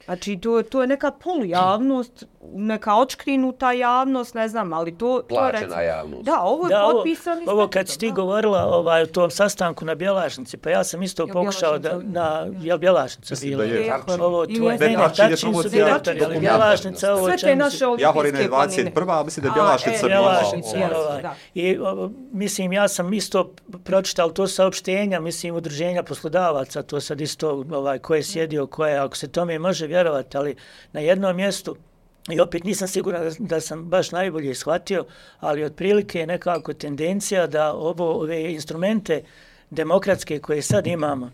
S1: Znači, to, to je neka polujavnost, neka očkrinuta javnost, ne znam, ali to... to je
S2: Plaćena
S1: recimo-
S2: javnost.
S1: Da, ovo je
S4: Da, ovo, ovo kad si ti
S1: da.
S4: govorila ovaj, o tom sastanku na Bjelašnici, pa ja sam isto pokušao da,
S1: Bjelašnica?
S4: na, jel Bjelašnica
S3: Mislim
S4: bila?
S3: da je.
S1: Tarčin.
S4: Ovo tvoje,
S1: ne
S4: ne,
S3: Tarčin je
S4: Tarčin su
S3: promocija
S4: direktori, ali. Bjelašnica, ovo
S1: Sve
S4: čemu
S1: te
S4: si-
S1: naše olimpijske
S3: Jahorina je
S1: planine.
S3: 21. mislim da je Bjelašnica
S1: e,
S3: bila.
S4: Bjelašnica,
S1: Bjelašnica,
S3: ovaj,
S4: ovaj. I, o, mislim, ja sam isto pročital to saopštenja, mislim, udruženja poslodavaca, to sad isto, ovaj, ko je sjedio, ko je, ako se tome može vjerovati, ali na jednom mjestu, i opet nisam siguran da, da sam baš najbolje shvatio, ali otprilike je nekako tendencija da ovo, ove instrumente demokratske koje sad imamo,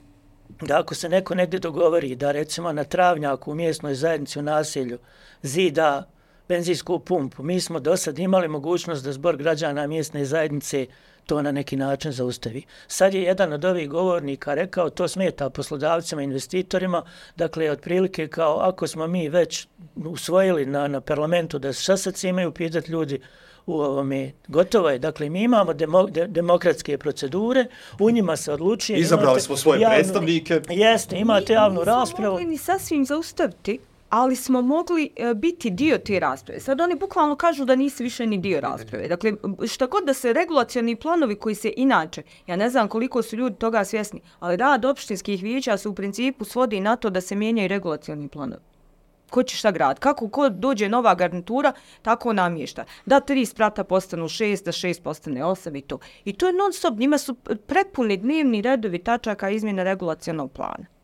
S4: da ako se neko negdje dogovori da recimo na travnjaku u mjesnoj zajednici u naselju zida benzinsku pumpu, mi smo do sad imali mogućnost da zbor građana mjesne zajednice to na neki način zaustavi. Sad je jedan od ovih govornika rekao to smeta poslodavcima, investitorima, dakle otprilike kao ako smo mi već usvojili na, na parlamentu da šta sad se imaju pitati ljudi u ovome, gotovo je. Dakle, mi imamo demo, de, demokratske procedure, u njima se odlučuje.
S3: Izabrali
S4: imate
S3: smo svoje
S4: javnu-
S3: predstavnike.
S4: Jeste, imate javnu
S1: Nismo
S4: raspravu.
S1: mogli ni sasvim zaustaviti, ali smo mogli e, biti dio te rasprave. Sad oni bukvalno kažu da nisi više ni dio rasprave. Dakle, šta god da se regulacioni planovi koji se inače, ja ne znam koliko su ljudi toga svjesni, ali rad opštinskih vijeća se u principu svodi na to da se mijenjaju regulacioni planovi. Ko će šta grad? Kako ko dođe nova garnitura, tako namješta. Da tri sprata postanu šest, da šest postane osam i to. I to je non stop, njima su prepuni dnevni redovi tačaka izmjena regulacionog plana.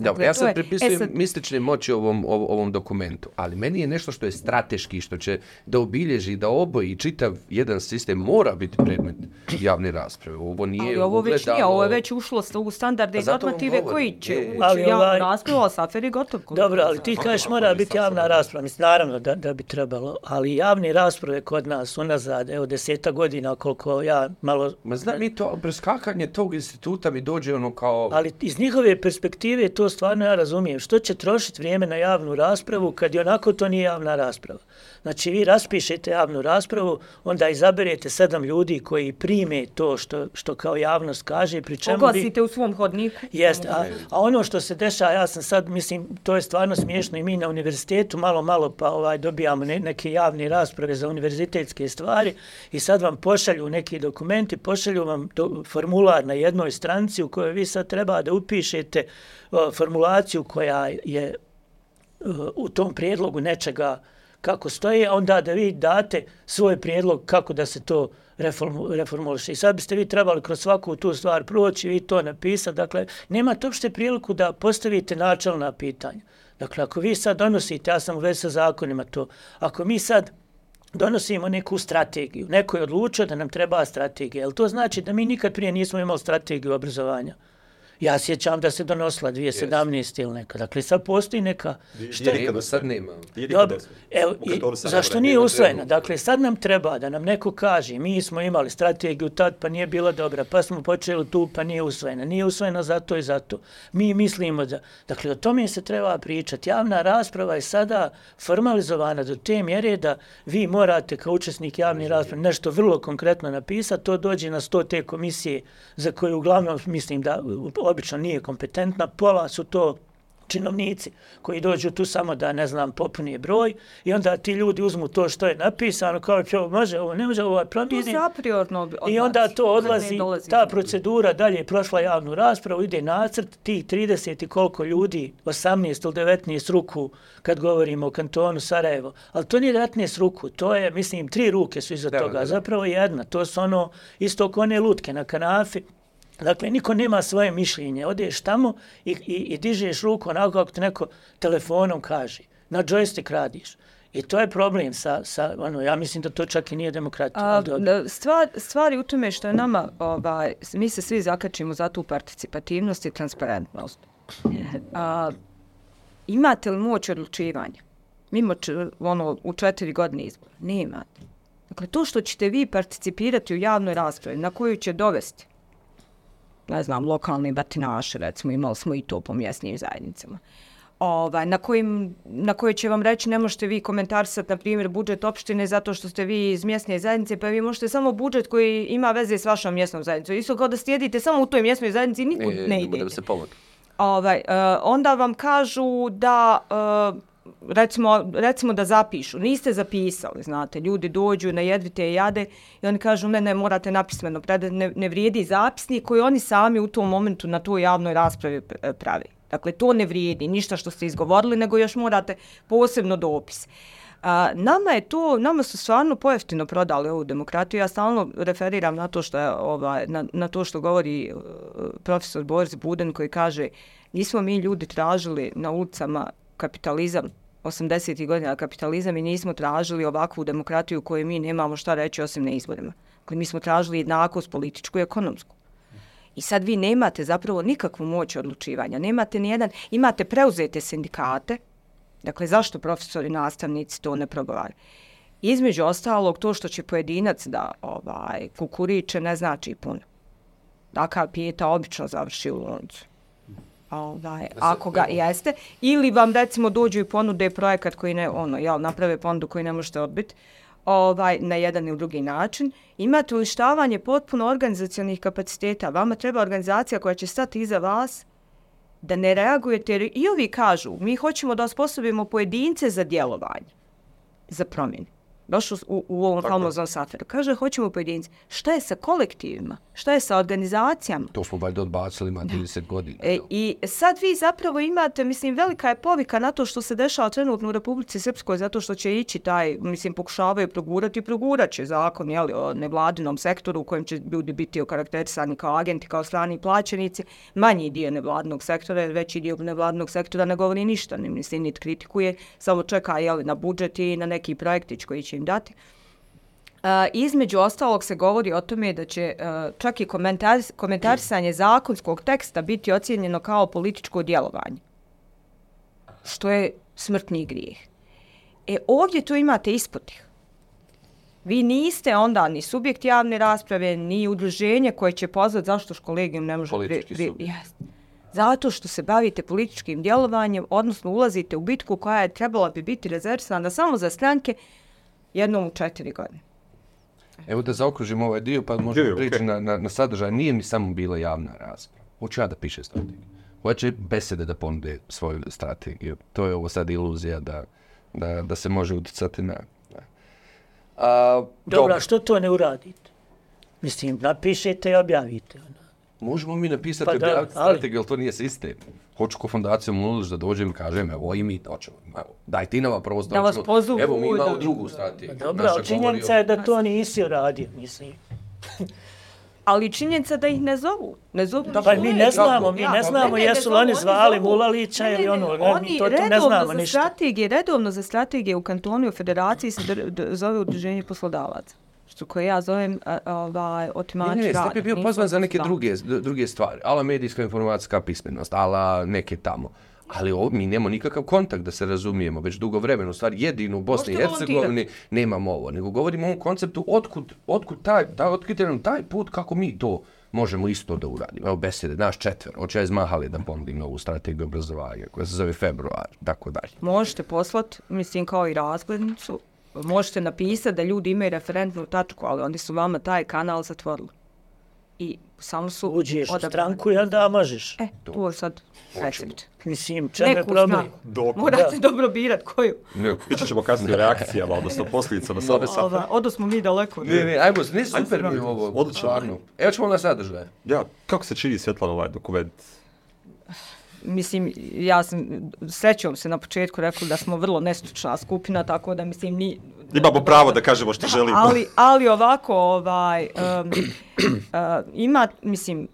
S2: Dobro,
S1: Dakle,
S2: ja sad
S1: je-
S2: pripisujem
S1: e sad-
S2: mistične moći ovom, ovom, dokumentu, ali meni je nešto što je strateški, što će da obilježi, da oboji čitav jedan sistem mora biti predmet javne rasprave. Ovo nije
S1: Ali ovo već nije, ovo je već ušlo u standarde
S2: Pa
S1: i
S2: vam
S1: normative koji će ući
S4: Ali
S1: javnu
S4: ovaj-
S1: raspravu, a safer je gotov.
S4: Dobro, ali ti kažeš mora biti javna rasprava. Mislim, naravno da, da bi trebalo, ali javne rasprave kod nas unazad, evo deseta godina koliko ja malo...
S2: Ma znam mi to, preskakanje tog instituta mi dođe ono kao...
S4: Ali iz njihove perspektive to stvarno ja razumijem. Što će trošiti vrijeme na javnu raspravu kad i onako to nije javna rasprava? Znači, vi raspišete javnu raspravu, onda izaberete sedam ljudi koji prime to što, što kao javnost kaže, pri čemu
S1: Oglasite
S4: vi...
S1: u svom hodniku.
S4: Jest, a, a ono što se dešava, ja sam sad, mislim, to je stvarno smiješno i mi na univerzitetu malo, malo pa ovaj dobijamo ne, neke javne rasprave za univerzitetske stvari i sad vam pošalju neki dokumenti, pošalju vam do, formular na jednoj stranci u kojoj vi sad treba da upišete o, formulaciju koja je u tom prijedlogu nečega kako stoje, onda da vi date svoj prijedlog kako da se to reformu, reformuliše. I sad biste vi trebali kroz svaku tu stvar proći i to napisati. Dakle, nemate uopšte priliku da postavite načalna pitanja. Dakle, ako vi sad donosite, ja sam u vezi sa zakonima to, ako mi sad donosimo neku strategiju, neko je odlučio da nam treba strategija, jel to znači da mi nikad prije nismo imali strategiju obrazovanja? Ja sjećam da se donosila 2017 ili neka. Dakle, sad postoji neka...
S2: Što nema, sad nema.
S4: Dobro, evo, i, zašto nije usvojena? Dakle, sad nam treba da nam neko kaže, mi smo imali strategiju tad, pa nije bila dobra, pa smo počeli tu, pa nije usvojena. Nije usvojena zato i zato. Mi mislimo da... Dakle, o tome se treba pričati. Javna rasprava je sada formalizovana do te mjere da vi morate kao učesnik javne rasprave nešto vrlo konkretno napisati, to dođe na sto te komisije za koje uglavnom mislim da obično nije kompetentna, pola su to činovnici koji dođu tu samo da, ne znam, popuni broj i onda ti ljudi uzmu to što je napisano, kao će može ovo, ne može ovo promijeni.
S1: To apriorno odlazi.
S4: I onda to odlazi, ta procedura dalje je prošla javnu raspravu, ide nacrt, tih 30 i koliko ljudi, 18 ili 19 ruku, kad govorimo o kantonu Sarajevo, ali to nije 19 ruku, to je, mislim, tri ruke su iza
S2: Da,
S4: toga,
S2: da, da.
S4: zapravo jedna, to su ono, isto kao one lutke na kanafi, Dakle, niko nema svoje mišljenje. Odeš tamo i, i, i dižeš ruku onako kako ti neko telefonom kaže. Na joystick radiš. I to je problem sa, sa ono, ja mislim da to čak i nije demokratija.
S1: A, stvar, stvari u tome što je nama, ovaj, mi se svi zakačimo za tu participativnost i transparentnost. A, imate li moć odlučivanja? Mimo č, ono, u četiri godine izbora? Nemate. Dakle, to što ćete vi participirati u javnoj raspravi, na koju će dovesti, ne znam, lokalni batinaši, recimo, imali smo i to po mjesnim zajednicama, ovaj, na, kojim, na koje će vam reći ne možete vi komentarisati, na primjer, budžet opštine zato što ste vi iz mjesne zajednice, pa vi možete samo budžet koji ima veze s vašom mjesnom zajednicom. Isto kao da sjedite samo u toj mjesnoj zajednici i nikud ne, ne idete.
S2: Da se pomoći.
S1: Ovaj, uh, onda vam kažu da, uh, recimo, recimo da zapišu. Niste zapisali, znate, ljudi dođu na jedvite jade i oni kažu ne, ne, morate napismeno predati, ne, ne vrijedi zapisnik koji oni sami u tom momentu na toj javnoj raspravi pravi. Dakle, to ne vrijedi, ništa što ste izgovorili, nego još morate posebno dopis. A, nama je to, nama su stvarno pojeftino prodali ovu demokratiju. Ja stalno referiram na to što je, ovaj, na, na to što govori uh, profesor Boris Buden koji kaže nismo mi ljudi tražili na ulicama kapitalizam 80. godina kapitalizam i nismo tražili ovakvu demokratiju koju mi nemamo šta reći osim na izborima. Dakle, mi smo tražili jednakost političku i ekonomsku. I sad vi nemate zapravo nikakvu moć odlučivanja. Nemate ni jedan, imate preuzete sindikate. Dakle, zašto profesori i nastavnici to ne progovaraju? Između ostalog, to što će pojedinac da ovaj, kukuriče ne znači puno. Dakle, pijeta obično završi u loncu. Ovaj, ako ga jeste. Ili vam recimo dođu i ponude projekat koji ne, ono, jel, naprave ponudu koji ne možete odbiti ovaj, na jedan ili drugi način. Imate uništavanje potpuno organizacijalnih kapaciteta. Vama treba organizacija koja će stati iza vas da ne reagujete. Jer I ovi kažu, mi hoćemo da osposobimo pojedince za djelovanje, za promjene. Došlo u, u ovom famoznom saferu. Kaže, hoćemo pojedince. Šta je sa kolektivima? Šta je sa organizacijama?
S2: To smo valjda odbacili ima 30 godina.
S1: E, I sad vi zapravo imate, mislim, velika je povika na to što se dešava trenutno u Republici Srpskoj, zato što će ići taj, mislim, pokušavaju progurati i progurat će zakon, jeli, o nevladinom sektoru u kojem će ljudi biti okarakterisani kao agenti, kao strani plaćenici. Manji dio nevladinog sektora, veći dio nevladinog sektora ne govori ništa, ne mislim, niti kritikuje, samo čeka, jeli, na budžet i na neki projektić koji će im dati. Uh, između ostalog se govori o tome da će uh, čak i komentaris, komentarisanje zakonskog teksta biti ocijenjeno kao političko djelovanje. Što je smrtni grijeh. E ovdje tu imate isputih. Vi niste onda ni subjekt javne rasprave, ni udruženje koje će pozvati zašto kolegijum ne može...
S2: Politički
S1: pri- pri-. Jest. Zato što se bavite političkim djelovanjem, odnosno ulazite u bitku koja je trebala bi biti rezervisana samo za stranke jednom u četiri godine.
S2: Evo da zaokružimo ovaj dio, pa možemo
S3: Je,
S2: prići
S3: okej.
S2: na, na, na sadržaj. Nije mi samo bila javna rasprava. Hoću ja da piše strategiju. Hoće besede da ponude svoju strategiju. To je ovo sad iluzija da, da, da se može utjecati na... na. A,
S4: Dobro, a što to ne uradite? Mislim, napišete i objavite. ono.
S2: Možemo mi napisati
S4: Pa da, ali-
S2: strategiju, ali to nije sistem. Hoću ko fondacija Mlulić da dođem i kažem, evo i mi hoćemo, evo, daj ti nama prostor.
S1: Da vas pozovu,
S2: Evo mi imamo
S1: da-
S2: drugu strategiju.
S4: Pa Dobro, ali činjenica je da to nisi uradio, mislim.
S1: Ali činjenica da ih ne zovu. Ne zovu
S4: Da, pa mi ne znamo, mi ne znamo
S1: ne, ne
S4: jesu li oni zvali. Mulalića
S1: ne,
S4: ili
S1: ne,
S4: ono, ne,
S1: oni
S4: to, to ne znamo
S1: za
S4: ništa.
S1: Strategije, redovno za strategije u kantonu i u federaciji se zove udruženje poslodavaca. Koje ja zovem ovaj, otimači
S2: Ne, ne, ne,
S1: rada.
S2: Step je bio pozvan za neke
S1: da.
S2: druge, druge stvari. Ala medijska informacijska pismenost, ala neke tamo. Ali ovo, mi nemamo nikakav kontakt da se razumijemo već dugo vremena. U stvari jedino u Bosni i Hercegovini nemamo ovo. Nego govorimo o ovom konceptu otkud, otkud taj, taj, otkud nam taj put kako mi to možemo isto da uradimo. Evo besede, naš četver, hoće ja izmahali da ponudim novu strategiju obrazovanja koja se zove februar, tako dalje.
S1: Možete poslat, mislim, kao i razglednicu. Možete napisati da ljudi imaju referentnu tačku, ali oni su vama taj kanal zatvorili. I samo su
S4: Uđeš u stranku, jel da možeš?
S1: E, to je sad recept.
S4: Mislim, čemu je
S1: Neku
S4: problem?
S3: Dok,
S1: Morate dobro birat koju.
S2: Ne,
S3: Ići ćemo kasnije o reakcijama, odnosno posljedica na safe.
S1: Ova, odo smo mi daleko.
S2: ne, ne, ajmo, ne super mi ovo,
S3: Odlično.
S2: Evo ćemo na sadržaj.
S3: Ja, kako se čini Svjetlana ovaj dokument?
S1: Mislim, ja sam srećom se na početku rekla da smo vrlo nestručna skupina, tako da mislim ni...
S3: Imamo pravo da kažemo što želimo.
S1: Ali, ali ovako, ovaj, um, uh, ima, mislim,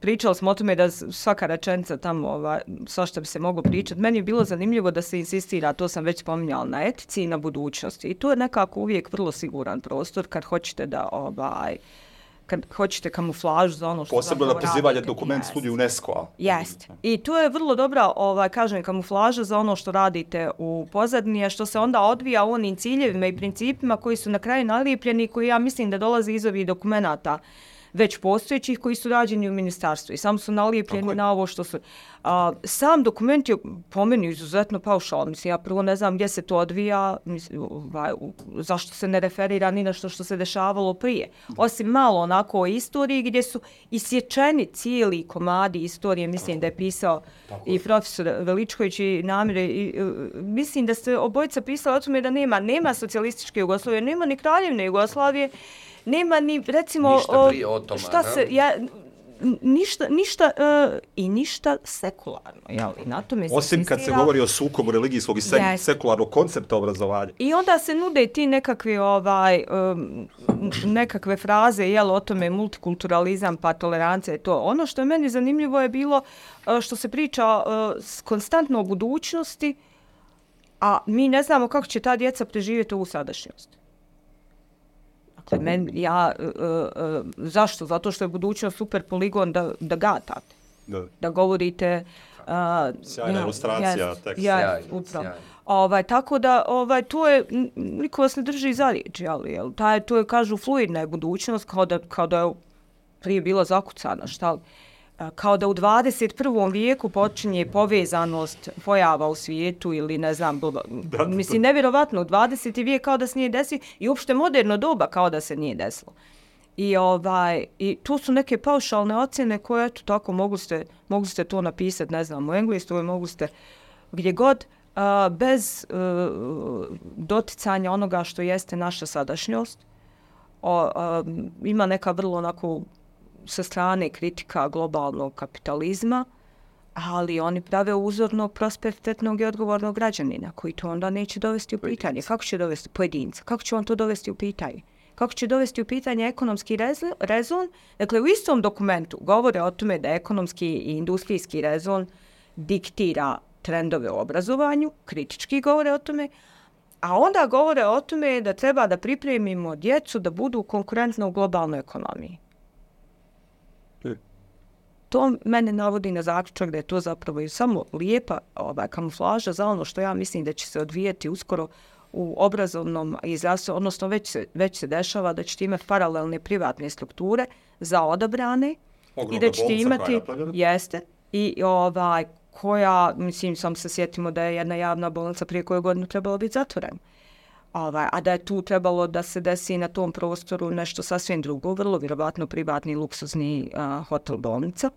S1: pričali smo o tome da svaka rečenica tamo, ovaj, svašta bi se moglo pričati. Meni je bilo zanimljivo da se insistira, to sam već spominjala, na etici i na budućnosti. I to je nekako uvijek vrlo siguran prostor kad hoćete da, ovaj, kad hoćete kamuflažu za ono što
S3: Posebno na pozivanje dokument
S1: Jest.
S3: studiju UNESCO-a.
S1: Jest. I to je vrlo dobra, ovaj, kažem, kamuflaža za ono što radite u pozadini, a što se onda odvija u onim ciljevima i principima koji su na kraju nalijepljeni i koji ja mislim da dolaze iz ovih dokumenata već postojećih koji su rađeni u ministarstvu i samo su nalijepljeni na ovo što su... A, sam dokument je po meni izuzetno paušal. Mislim, ja prvo ne znam gdje se to odvija, mislim, ovaj, zašto se ne referira ni na što što se dešavalo prije. Osim malo onako o istoriji gdje su isječeni cijeli komadi istorije, mislim da je pisao i profesor Veličković i Namire. I, e, mislim da ste obojica pisali o tome da nema, nema socijalističke Jugoslavije, nema ni kraljevne Jugoslavije, nema ni recimo
S2: Ništa
S1: o,
S2: prije Otomana.
S1: šta se ja ništa ništa e, i ništa sekularno jel i na tome se
S3: Osim kad se govori o sukobu religijskog i sek
S1: Yes.
S3: sekularnog koncepta obrazovanja.
S1: I onda se nude i ti nekakvi ovaj um, nekakve fraze jel o tome multikulturalizam pa tolerancija i to. Ono što je meni zanimljivo je bilo uh, što se priča uh, s- konstantno o budućnosti, a mi ne znamo kako će ta djeca preživjeti ovu sadašnjost. Dakle, men, ja, uh, uh, zašto? Zato što je budućnost super poligon da, da gatate
S3: Da.
S1: da govorite uh,
S3: Sjajna ilustracija, tekst.
S1: Ja,
S2: Sjajno,
S1: upravo. Ovaj, tako da, ovaj, to je, niko vas ne drži za riječ, jel, jel, taj, to je, kažu, fluidna je budućnost, kao da, kao da je prije bila zakucana, šta li, A, kao da u 21. vijeku počinje povezanost pojava u svijetu ili ne znam, bl- mislim, nevjerovatno, u 20. vijek kao da se nije desilo i uopšte moderno doba kao da se nije desilo. I ovaj i tu su neke paušalne ocjene koje eto tako mogli ste mogli ste to napisati, ne znam, u engleskoj, mogli ste gdje god a, bez a, doticanja onoga što jeste naša sadašnjost. O, a, ima neka vrlo onako sa strane kritika globalnog kapitalizma, ali oni prave uzornog, prosperitetnog i odgovornog građanina, koji to onda neće dovesti u pitanje. Kako će dovesti pojedinca? Kako će on to dovesti u pitanje? Kako će dovesti u pitanje ekonomski rezo- rezon? Dakle, u istom dokumentu govore o tome da ekonomski i industrijski rezon diktira trendove u obrazovanju, kritički govore o tome, a onda govore o tome da treba da pripremimo djecu da budu konkurentne u globalnoj ekonomiji. To mene navodi na zaključak da je to zapravo i samo lijepa ovaj, kamuflaža za ono što ja mislim da će se odvijeti uskoro u obrazovnom i zdravstvenom, odnosno već se, već se dešava da ćete imati paralelne privatne strukture za odabrane i
S3: Ogromna
S1: da ćete
S3: bolnica koja je
S1: imati, jeste, i ovaj, koja, mislim, sam se sjetimo da je jedna javna bolnica prije koje godine trebalo biti zatvorena. Ovaj, a da je tu trebalo da se desi na tom prostoru nešto sasvim drugo, vrlo vjerovatno privatni luksuzni a, hotel bolnica.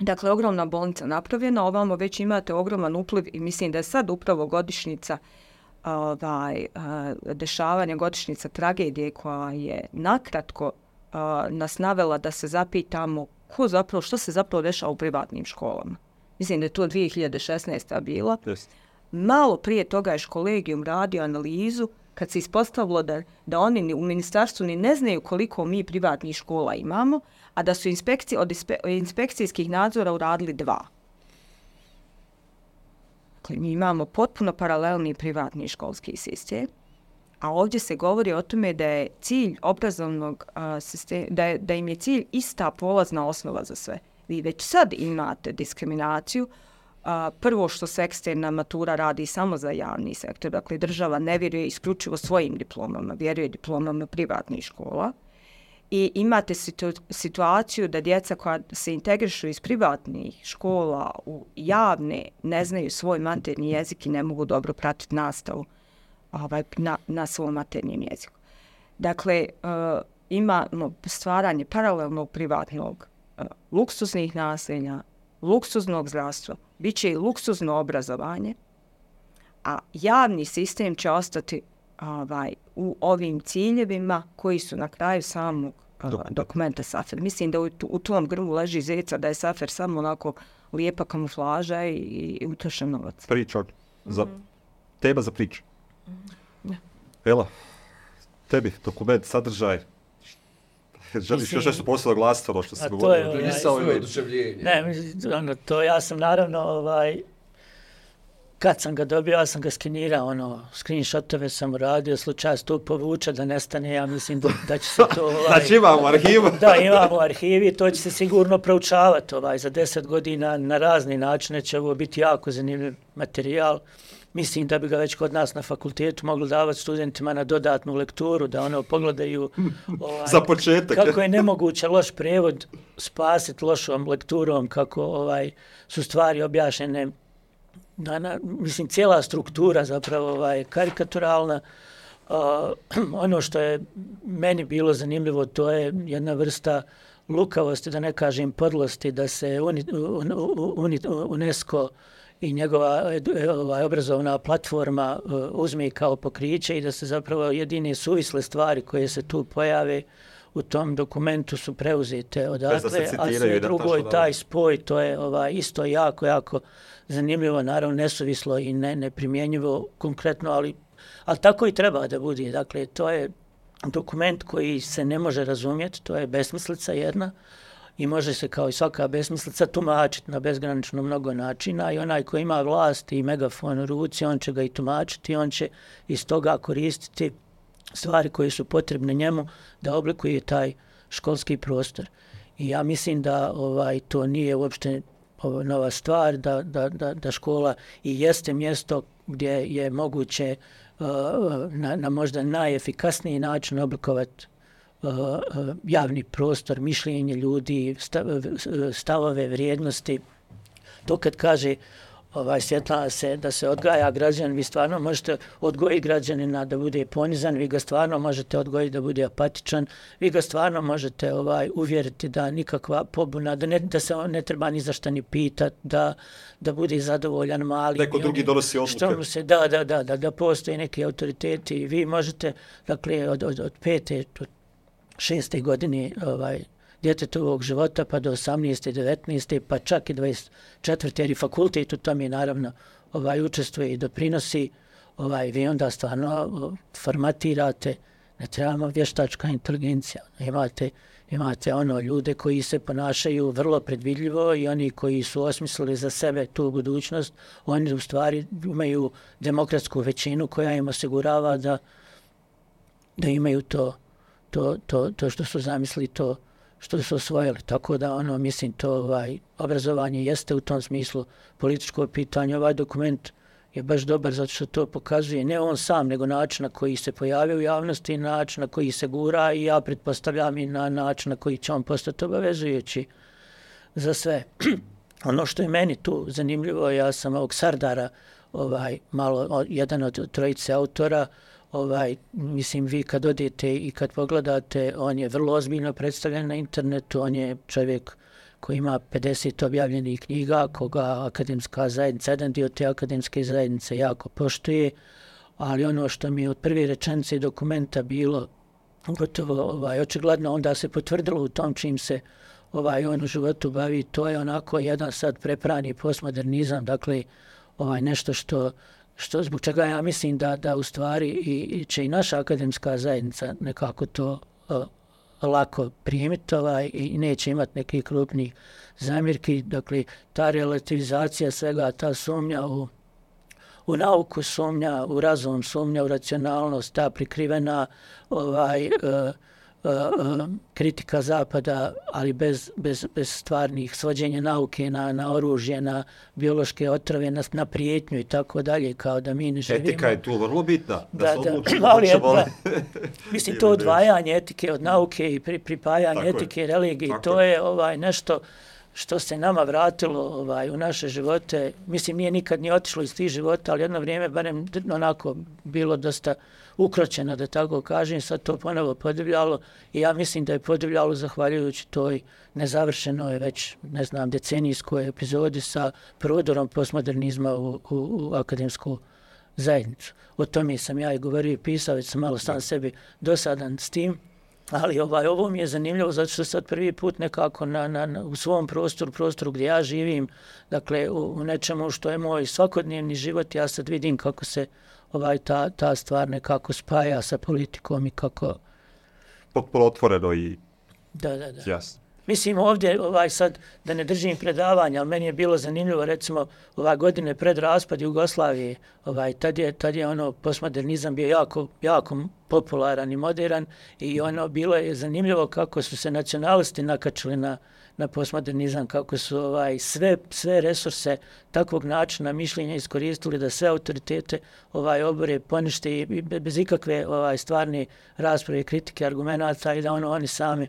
S1: Dakle, ogromna bolnica napravljena, ovamo već imate ogroman upliv i mislim da je sad upravo godišnica ovaj, dešavanja, godišnica tragedije koja je nakratko a, nas navela da se zapitamo ko zapravo, što se zapravo dešava u privatnim školama. Mislim da je to 2016. bila.
S3: Just.
S1: Malo prije toga je kolegijum radio analizu kad se ispostavilo da, da oni ni u ministarstvu ni ne znaju koliko mi privatnih škola imamo, a da su inspekcije, od ispe, inspekcijskih nadzora uradili dva. Dakle, mi imamo potpuno paralelni privatni školski sistem, a ovdje se govori o tome da je cilj obrazovnog a, sistema, da, je, da im je cilj ista polazna osnova za sve. Vi već sad imate diskriminaciju, a, prvo što se eksterna matura radi samo za javni sektor, dakle država ne vjeruje isključivo svojim diplomama, vjeruje diplomama privatnih škola, i imate situ, situaciju da djeca koja se integrišu iz privatnih škola u javne ne znaju svoj materni jezik i ne mogu dobro pratiti nastavu ovaj, na, na svom maternjem jeziku. Dakle, e, uh, imamo stvaranje paralelnog privatnog uh, luksuznih naselja, luksuznog zdravstva, bit će i luksuzno obrazovanje, a javni sistem će ostati ovaj, u ovim ciljevima koji su na kraju samog uh, dokumenta Safer. Mislim da u, u tom grlu leži zeca da je Safer samo onako lijepa kamuflaža i, i utrošen novac.
S3: Priča za,
S1: Mhm.
S3: tema za priču. Ela, tebi, dokument, sadržaj, Želiš još nešto posebno glasiti ono što se
S4: A to
S3: govorio?
S4: je, ovaj,
S2: je oduševljenje.
S4: Ne, mislim, ono, to ja sam naravno, ovaj, kad sam ga dobio, ja sam ga skenirao, ono, screenshotove sam uradio, slučaj tu povuče da nestane, ja mislim da, da će se to, [laughs] ovaj,
S3: Znači imamo arhivu. [laughs]
S4: Da, imamo u arhivi, to će se sigurno proučavati ovaj, za deset godina na razni načine će ovo biti jako zanimljiv materijal. Mislim da bi ga već kod nas na fakultetu mogli davati studentima na dodatnu lekturu, da ono pogledaju ovaj,
S3: Za početak.
S4: kako je nemoguće loš prevod spasiti lošom lekturom, kako ovaj su stvari objašnjene na, na, mislim, cijela struktura zapravo ovaj, karikaturalna. Uh, ono što je meni bilo zanimljivo, to je jedna vrsta lukavosti, da ne kažem podlosti, da se uni, un, uni, UNESCO i njegova edu- ovaj, obrazovna platforma uh, uzme kao pokriće i da se zapravo jedine suvisle stvari koje se tu pojave u tom dokumentu su preuzete odatle, a sve drugo je taj spoj, to je ovaj, isto jako, jako zanimljivo, naravno nesuvislo i ne, neprimjenjivo konkretno, ali, ali tako i treba da bude. Dakle, to je dokument koji se ne može razumjeti, to je besmislica jedna i može se kao i svaka besmislica tumačiti na bezgranično mnogo načina i onaj ko ima vlast i megafon u ruci, on će ga i tumačiti, on će iz toga koristiti stvari koje su potrebne njemu da oblikuje taj školski prostor. I ja mislim da ovaj to nije uopšte nova stvar, da, da, da, da škola i jeste mjesto gdje je moguće uh, na, na možda najefikasniji način oblikovati javni prostor, mišljenje ljudi, stav, stavove, vrijednosti. To kad kaže ovaj svjetla se da se odgaja građan, vi stvarno možete odgojiti građanina da bude ponizan, vi ga stvarno možete odgojiti da bude apatičan, vi ga stvarno možete ovaj uvjeriti da nikakva pobuna, da, ne, da se on ne treba ni za šta ni pitat, da, da bude zadovoljan mali.
S3: Neko drugi donosi
S4: Što
S3: odluke.
S4: mu se, da, da, da, da, da postoje neki autoriteti i vi možete, dakle, od, od, od pete, od šeste godine ovaj, djetetovog života pa do 18. 19. pa čak i 24. jer i fakultet u tome naravno ovaj, učestvuje i doprinosi, ovaj, vi onda stvarno formatirate, ne trebamo vještačka inteligencija, imate, imate ono ljude koji se ponašaju vrlo predvidljivo i oni koji su osmislili za sebe tu budućnost, oni u stvari imaju demokratsku većinu koja im osigurava da, da imaju to, to, to, to što su zamislili, to što su osvojili. Tako da, ono, mislim, to ovaj, obrazovanje jeste u tom smislu političko pitanje. Ovaj dokument je baš dobar zato što to pokazuje ne on sam, nego način na koji se pojavio u javnosti, način na koji se gura i ja pretpostavljam i na način na koji će on postati obavezujući za sve. [clears throat] ono što je meni tu zanimljivo, ja sam ovog Sardara, ovaj, malo, jedan od trojice autora, ovaj, mislim, vi kad odete i kad pogledate, on je vrlo ozbiljno predstavljen na internetu, on je čovjek koji ima 50 objavljenih knjiga, koga akademska zajednica, jedan dio te akademske zajednice jako poštuje, ali ono što mi je od prve rečenice dokumenta bilo gotovo ovaj, očigledno, onda se potvrdilo u tom čim se ovaj on u životu bavi, to je onako jedan sad preprani postmodernizam, dakle ovaj nešto što što zbog čega ja mislim da da u stvari i, i će i naša akademska zajednica nekako to uh, lako primiti ovaj, i neće imati nekih krupnih zamjerki. Dakle, ta relativizacija svega, ta sumnja u, u nauku sumnja, u razum sumnja, u racionalnost, ta prikrivena ovaj, uh, uh, kritika zapada, ali bez, bez, bez stvarnih svođenja nauke na, na oružje, na biološke otrove, na, na prijetnju i tako dalje, kao da mi ne živimo.
S3: Etika je tu vrlo bitna. Da,
S4: Da,
S3: se
S4: da,
S3: odlučimo
S4: ali je,
S3: hoćemo li-
S4: da. Mislim, to [laughs] odvajanje etike od nauke i pri, pripajanje
S3: Tako je.
S4: etike i religije,
S3: Tako
S4: to
S3: je.
S4: je ovaj nešto što se nama vratilo ovaj u naše živote. Mislim, nije nikad ni otišlo iz tih života, ali jedno vrijeme, barem onako, bilo dosta ukročeno, da tako kažem, sad to ponovo podivljalo i ja mislim da je podivljalo zahvaljujući toj nezavršenoj već, ne znam, decenijskoj epizodi sa prodorom postmodernizma u, u, u akademsku zajednicu. O tome sam ja i govorio i pisao, već sam malo sam sebi dosadan s tim, ali ovaj, ovo mi je zanimljivo zato što sad prvi put nekako na, na, na, u svom prostoru, prostoru gdje ja živim, dakle u, u nečemu što je moj svakodnevni život, ja sad vidim kako se ovaj ta, ta stvar nekako spaja sa politikom i kako,
S3: Potpuno otvoreno i
S4: da, da, da.
S3: jasno.
S4: Mislim ovdje, ovaj sad, da ne držim predavanja, ali meni je bilo zanimljivo, recimo, ova godine pred raspad Jugoslavije, ovaj, tad je, tad je ono, postmodernizam bio jako, jako popularan i modern i ono, bilo je zanimljivo kako su se nacionalisti nakačili na, na postmodernizam, kako su ovaj sve sve resurse takvog načina mišljenja iskoristili da sve autoritete ovaj obore ponište i i be- bez ikakve ovaj stvarne rasprave, kritike, argumenata i da ono oni sami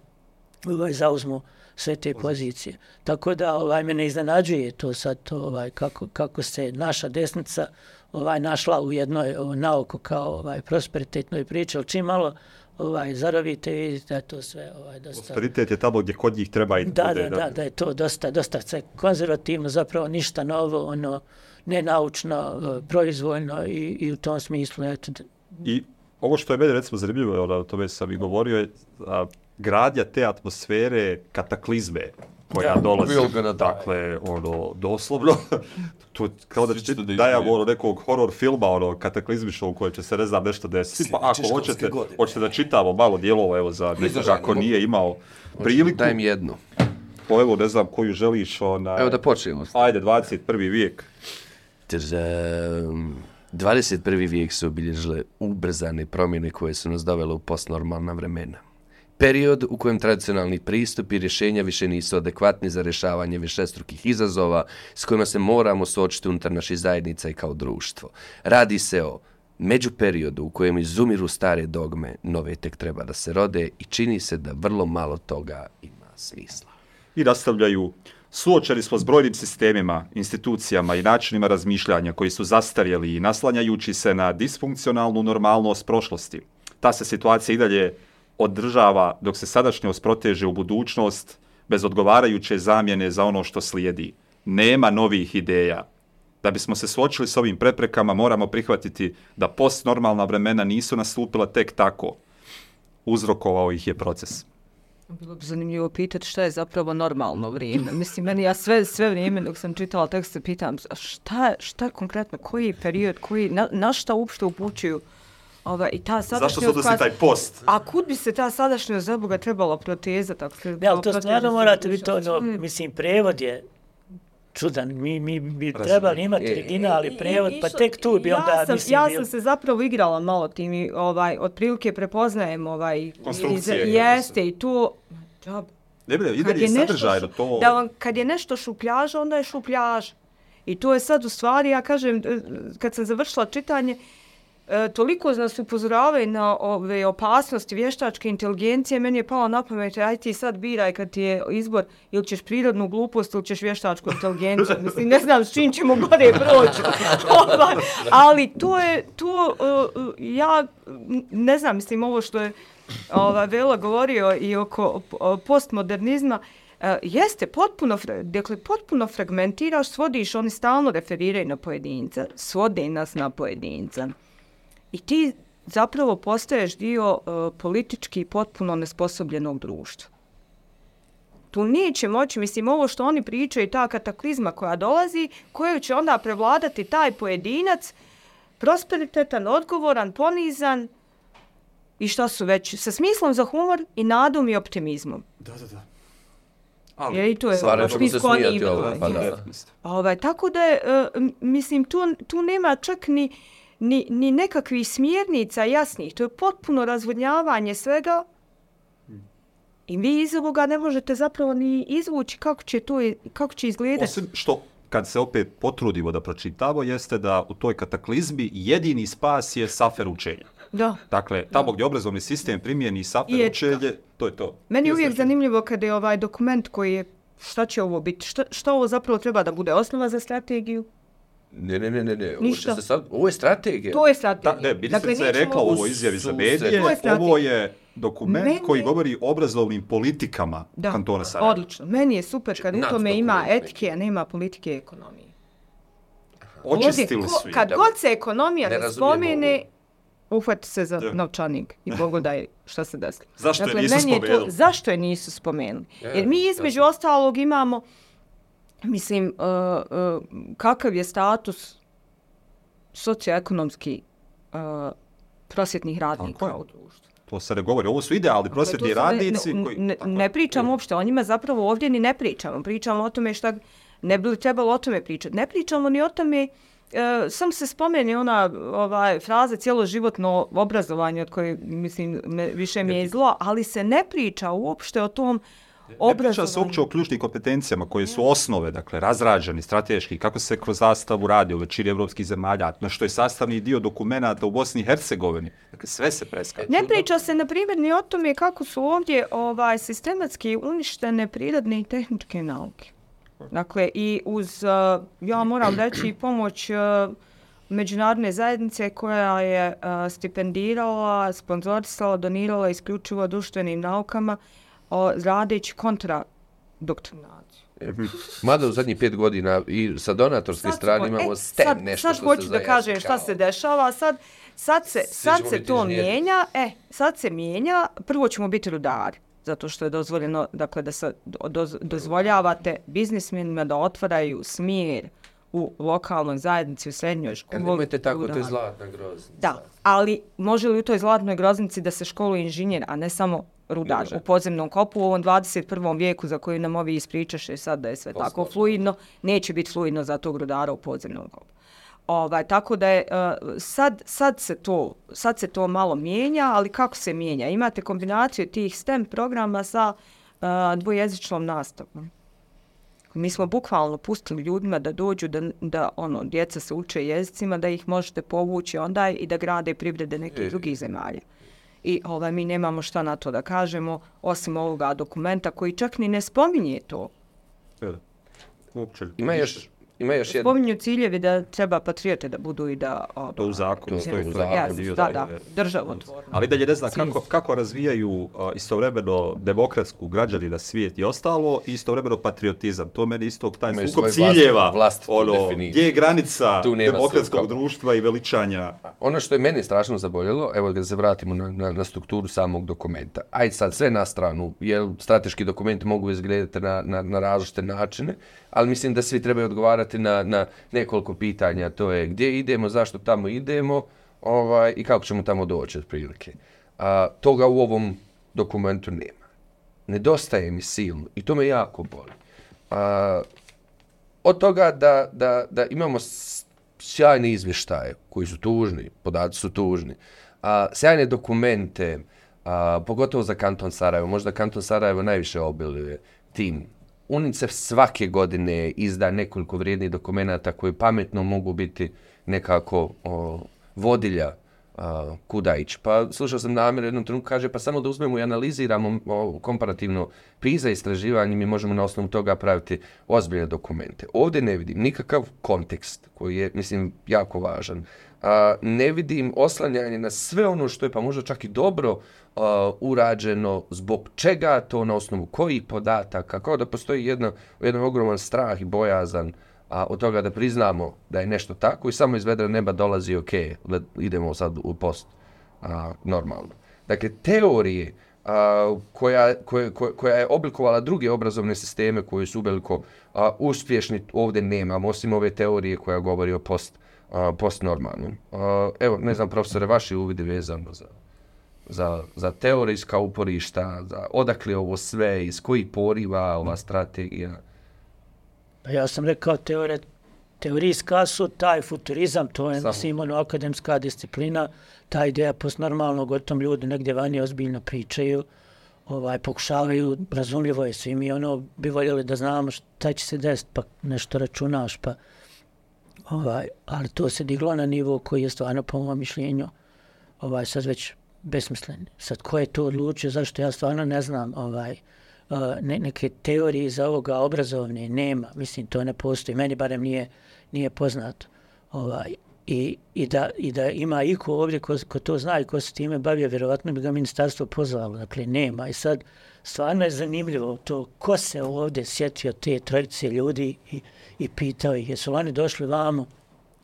S4: ovaj zauzmu sve te pozicije. Tako da ovaj mene iznenađuje to sad to ovaj kako kako se naša desnica ovaj našla u jednoj o, naoko kao ovaj prosperitetnoj priči, ali čim malo ovaj zarovite vidite da to sve ovaj dosta
S3: Prosperitet je tamo gdje kod njih treba i
S4: da,
S3: bude,
S4: da, da, da je to dosta, dosta sve konzervativno, zapravo ništa novo, ono, nenaučno, e, proizvoljno i, i u tom smislu, eto,
S3: I ovo što je meni recimo zanimljivo, ono, o tome sam i govorio, je a, gradnja te atmosfere kataklizme koja
S4: Da.
S3: dolazi.
S2: Gonna die.
S3: Dakle, ono, doslovno, [laughs] to kao da će
S2: da izbiju.
S3: ono nekog horror filma, ono, kataklizmišnog u kojem će se ne znam nešto desiti. Pa ako hoćete,
S2: godine.
S3: hoćete da čitamo malo dijelova, evo, za nekoga
S2: Izdržajmo.
S3: ako nije imao priliku,
S2: Daj mi jednu.
S3: pa evo, ne znam koju želiš, onaj...
S2: Evo da počnemo.
S3: Ajde, 21. vijek.
S2: Tadam. 21. vijek su obilježile ubrzane promjene koje su nas dovele u postnormalna vremena. Period u kojem tradicionalni pristup i rješenja više nisu adekvatni za rješavanje višestrukih izazova s kojima se moramo suočiti unutar naših zajednica i kao društvo. Radi se o međuperiodu u kojem izumiru stare dogme, nove tek treba da se rode i čini se da vrlo malo toga ima smisla.
S3: i nastavljaju Suočeni smo s brojnim sistemima, institucijama i načinima razmišljanja koji su zastarjeli i naslanjajući se na disfunkcionalnu normalnost prošlosti. Ta se situacija i dalje održava dok se sadašnjost proteže u budućnost bez odgovarajuće zamjene za ono što slijedi. Nema novih ideja. Da bismo se suočili s ovim preprekama, moramo prihvatiti da postnormalna vremena nisu nastupila tek tako. Uzrokovao ih je proces.
S1: Bilo bi zanimljivo pitati šta je zapravo normalno vrijeme. Mislim, meni ja sve, sve vrijeme dok sam čitala tekst se pitam šta, šta konkretno, koji period, koji, na, na šta uopšte upućuju ova, i ta.
S3: Zašto se odnosi taj post?
S1: A kud bi se ta sadašnjost za Boga trebala protezati? Ako se
S4: Ne, ali to
S1: proteza
S4: stvarno morate biti ono,
S1: budućnosti?
S4: mislim, prevod je čudan. Mi, mi bi trebali imati
S2: E,
S4: original i prevod, pa tek tu bi onda,
S1: ja sam,
S4: mislim,
S1: ja sam se zapravo igrala malo tim i ovaj, otprilike prepoznajem ovaj...
S3: Konstrukcije,
S1: iz- Jeste i tu... Džab,
S3: Ne bude, ide
S1: kad
S3: je sadržajno
S1: šu-
S3: to...
S1: Da vam, kad je nešto šupljaža, onda je šupljaža. I to je sad u stvari, ja kažem, kad sam završila čitanje, e, toliko nas upozoravaju na ove opasnosti vještačke inteligencije, meni je palo na pamet, aj ti sad biraj kad ti je izbor, ili ćeš prirodnu glupost ili ćeš vještačku inteligenciju. Mislim, ne znam s čim ćemo gore proći. [laughs] Ovaj, Ali to je, to, uh, uh, ja ne znam, mislim, ovo što je ova, Vela govorio i oko postmodernizma, e, jeste potpuno, dakle, potpuno fragmentiraš, svodiš, oni stalno referiraju na pojedinca, svode nas na pojedinca. I ti zapravo postaješ dio e, politički potpuno nesposobljenog društva. Tu neće moći, mislim, ovo što oni pričaju, ta kataklizma koja dolazi, koju će onda prevladati taj pojedinac, prosperitetan, odgovoran, ponizan, i šta su već, sa smislom za humor i nadom i optimizmom.
S3: Da, da, da.
S1: Je, I to je
S2: Stvarno ćemo se
S1: skloni
S2: smijati
S1: i-
S2: ovo, pa da.
S1: Ovaj, tako da je, m- mislim, tu, tu nema čak ni, ni, ni nekakvih smjernica jasnih. To je potpuno razvodnjavanje svega i vi iz ovoga ne možete zapravo ni izvući kako će to, kako će izgledati.
S3: Osim što, kad se opet potrudimo da pročitamo, jeste da u toj kataklizmi jedini spas je safer učenja.
S1: Da.
S3: Dakle, tamo gdje obrazovni sistem primjeni safer
S1: etika.
S3: učenje, to je to.
S1: Meni je uvijek
S3: Jeste-
S1: zanimljivo kada je ovaj dokument koji je šta će ovo biti, šta, šta ovo zapravo treba da bude osnova za strategiju?
S2: Ne, ne, ne, ne, ne. Ovo,
S1: Ništa.
S2: se sad, ovo je strategija.
S1: To je
S3: Da,
S1: strategija.
S3: ne, ministrica je
S1: nećemo-
S3: rekla u ovoj izjavi za medije,
S1: je
S3: ovo je dokument
S1: Meni-
S3: koji govori o obrazovnim politikama
S1: Da,
S3: kantona Sarajeva.
S1: odlično. Meni je super kad u tome ima etike, a nema politike i ekonomije.
S3: Očistili
S1: Ovdje, ko-
S3: su ih.
S1: Kad god se ekonomija
S2: Ne
S1: ne spomene, uhvati se za
S3: Da.
S1: novčanik i [laughs] Bogu daj šta se desilo.
S3: Zašto je
S1: dakle,
S3: nisu
S1: je
S3: spomenuli?
S1: zašto je nisu spomenuli?
S2: Je,
S1: Jer mi između
S2: jasno.
S1: ostalog imamo, mislim, uh, uh, kakav je status socioekonomski uh, prosjetnih radnika u društvu.
S3: To se ne govori. Ovo su idealni prosvjetni
S1: Dakle,
S3: radnici
S1: ne,
S3: koji...
S1: Ne,
S3: Tako
S1: ne pričamo uopšte o njima, zapravo ovdje ni ne pričamo. Pričamo o tome šta ne bi trebalo o tome pričati. Ne pričamo ni o tome, e, sam se spomeni ona ovaj, fraza cijeloživotno obrazovanje od koje, mislim, me, više mi je zlo, ali se ne priča uopšte o tom
S3: Ne
S1: obrazovanju.
S3: priča se uopće o ključnim kompetencijama koje su osnove, dakle, razrađeni, strateški, kako se kroz zastavu radi u većini evropskih zemalja, na što je sastavni dio dokumenta u Bosni i Hercegovini. Dakle, sve se preskače.
S1: Ne priča se, na primjer, ni o tome kako su ovdje ovaj sistematski uništene prirodne i tehničke nauke. Dakle, i uz, uh, ja moram reći, pomoć uh, međunarodne zajednice koja je uh, stipendirala, sponzorisala, donirala isključivo društvenim naukama, o, radeći kontra doktrinaciju.
S2: Mada u zadnjih pet godina i sa donatorske
S1: Sad
S2: strane imamo
S1: e,
S2: STEM,
S1: sad,
S2: nešto
S1: sad
S2: što
S1: hoću
S2: se
S1: da
S2: za
S1: kažem šta se dešava, sad, sad se, sad se to mijenja, e, sad se mijenja, prvo ćemo biti rudari, zato što je dozvoljeno, dakle, da se doz, dozvoljavate biznismenima da otvaraju smjer u lokalnoj zajednici, u srednjoj
S2: E,
S1: školi.
S2: nemojte tako, to je zlatna groznica.
S1: Da, ali može li u toj zlatnoj groznici da se školuje inženjer, a ne samo rudar u podzemnom kopu u ovom 21. vijeku za koju nam ovi ispričaše sad da je sve tako
S2: Poslovno.
S1: fluidno, neće biti fluidno za tog rudara u podzemnom kopu. Ovaj, tako da je, uh, sad, sad, se to, sad se to malo mijenja, ali kako se mijenja? Imate kombinaciju tih STEM programa sa uh, dvojezičnom nastavom. Mi smo bukvalno pustili ljudima da dođu, da, da ono, djeca se uče jezicima, da ih možete povući onda i da grade privrede nekih
S2: E.
S1: drugih zemalja. I ovaj, mi nemamo šta na to da kažemo, osim ovoga dokumenta koji čak ni ne spominje to.
S3: Uopće.
S2: Ima još, ima još jedna...
S1: Spominju ciljevi da treba patriote da budu i da... Ovaj,
S3: To u zakonu
S2: To-
S3: stoji.
S2: to u
S3: to je
S2: zakonu,
S3: dio
S1: da, da,
S3: je.
S1: državotvorno.
S3: Ali dalje ne zna kako, kako razvijaju uh, istovremeno demokratsku građani na svijet i ostalo i istovremeno patriotizam. To meni isto taj
S2: Imaju
S3: sukob
S2: svoju
S3: ciljeva.
S2: vlastitu
S3: ono,
S2: definiciju.
S3: gdje je granica demokratskog
S2: sukoba.
S3: društva i veličanja.
S2: Ono što je meni strašno zaboljelo, evo da se vratimo na, na, na strukturu samog dokumenta. Ajde sad sve na stranu, jer strateški dokumenti mogu izgledati na, na, na različite načine, ali mislim da svi trebaju odgovarati na, na nekoliko pitanja. To je gdje idemo, zašto tamo idemo ovaj, i kako ćemo tamo doći otprilike. A, toga u ovom dokumentu nema. Nedostaje mi silno i to me jako boli. A, od toga da, da, da imamo sjajne izvještaje koji su tužni, podaci su tužni, a, sjajne dokumente, a, pogotovo za kanton Sarajevo, možda kanton Sarajevo najviše obiluje tim. UNICEF svake godine izda nekoliko vrijednih dokumenta koji pametno mogu biti nekako o, vodilja Uh, a, kuda ići. Pa slušao sam namjer jednom trenutku kaže pa samo da uzmemo i analiziramo o, komparativno priza istraživanje, mi možemo na osnovu toga praviti ozbiljne dokumente. Ovdje ne vidim nikakav kontekst koji je mislim jako važan. A, ne vidim oslanjanje na sve ono što je pa možda čak i dobro a, urađeno, zbog čega to na osnovu kojih podataka, kao da postoji jedna, jedan ogroman strah i bojazan a, od toga da priznamo da je nešto tako i samo iz vedra neba dolazi ok, let, idemo sad u post a, normalno. Dakle, teorije a, koja, koja, koja je oblikovala druge obrazovne sisteme koji su uveliko a, uspješni, ovdje nemamo, osim ove teorije koja govori o post, a, postnormalnom. A, evo, ne znam, profesore, vaši uvidi vezano za, za, za teorijska uporišta, za odakle ovo sve, iz koji poriva ova strategija.
S4: Pa ja sam rekao teore, teorijska su taj futurizam, to je mislim ono akademska disciplina, ta ideja postnormalnog, o tom ljudi negdje vani ozbiljno pričaju, ovaj, pokušavaju, razumljivo je svi mi ono bi voljeli da znamo šta će se desiti, pa nešto računaš, pa ovaj, ali to se diglo na nivo koji je stvarno po mojom mišljenju ovaj, sad već besmislen. Sad ko je to odlučio, zašto ja stvarno ne znam ovaj, ne, neke teorije za ovoga obrazovne nema, mislim to ne postoji, meni barem nije, nije poznato. Ovaj, i, i, da, I da ima iko ovdje ko, ko to zna i ko se time bavio, vjerovatno bi ga ministarstvo pozvalo, dakle nema. I sad stvarno je zanimljivo to ko se ovdje sjetio te trojice ljudi i, i pitao ih jesu oni došli vamo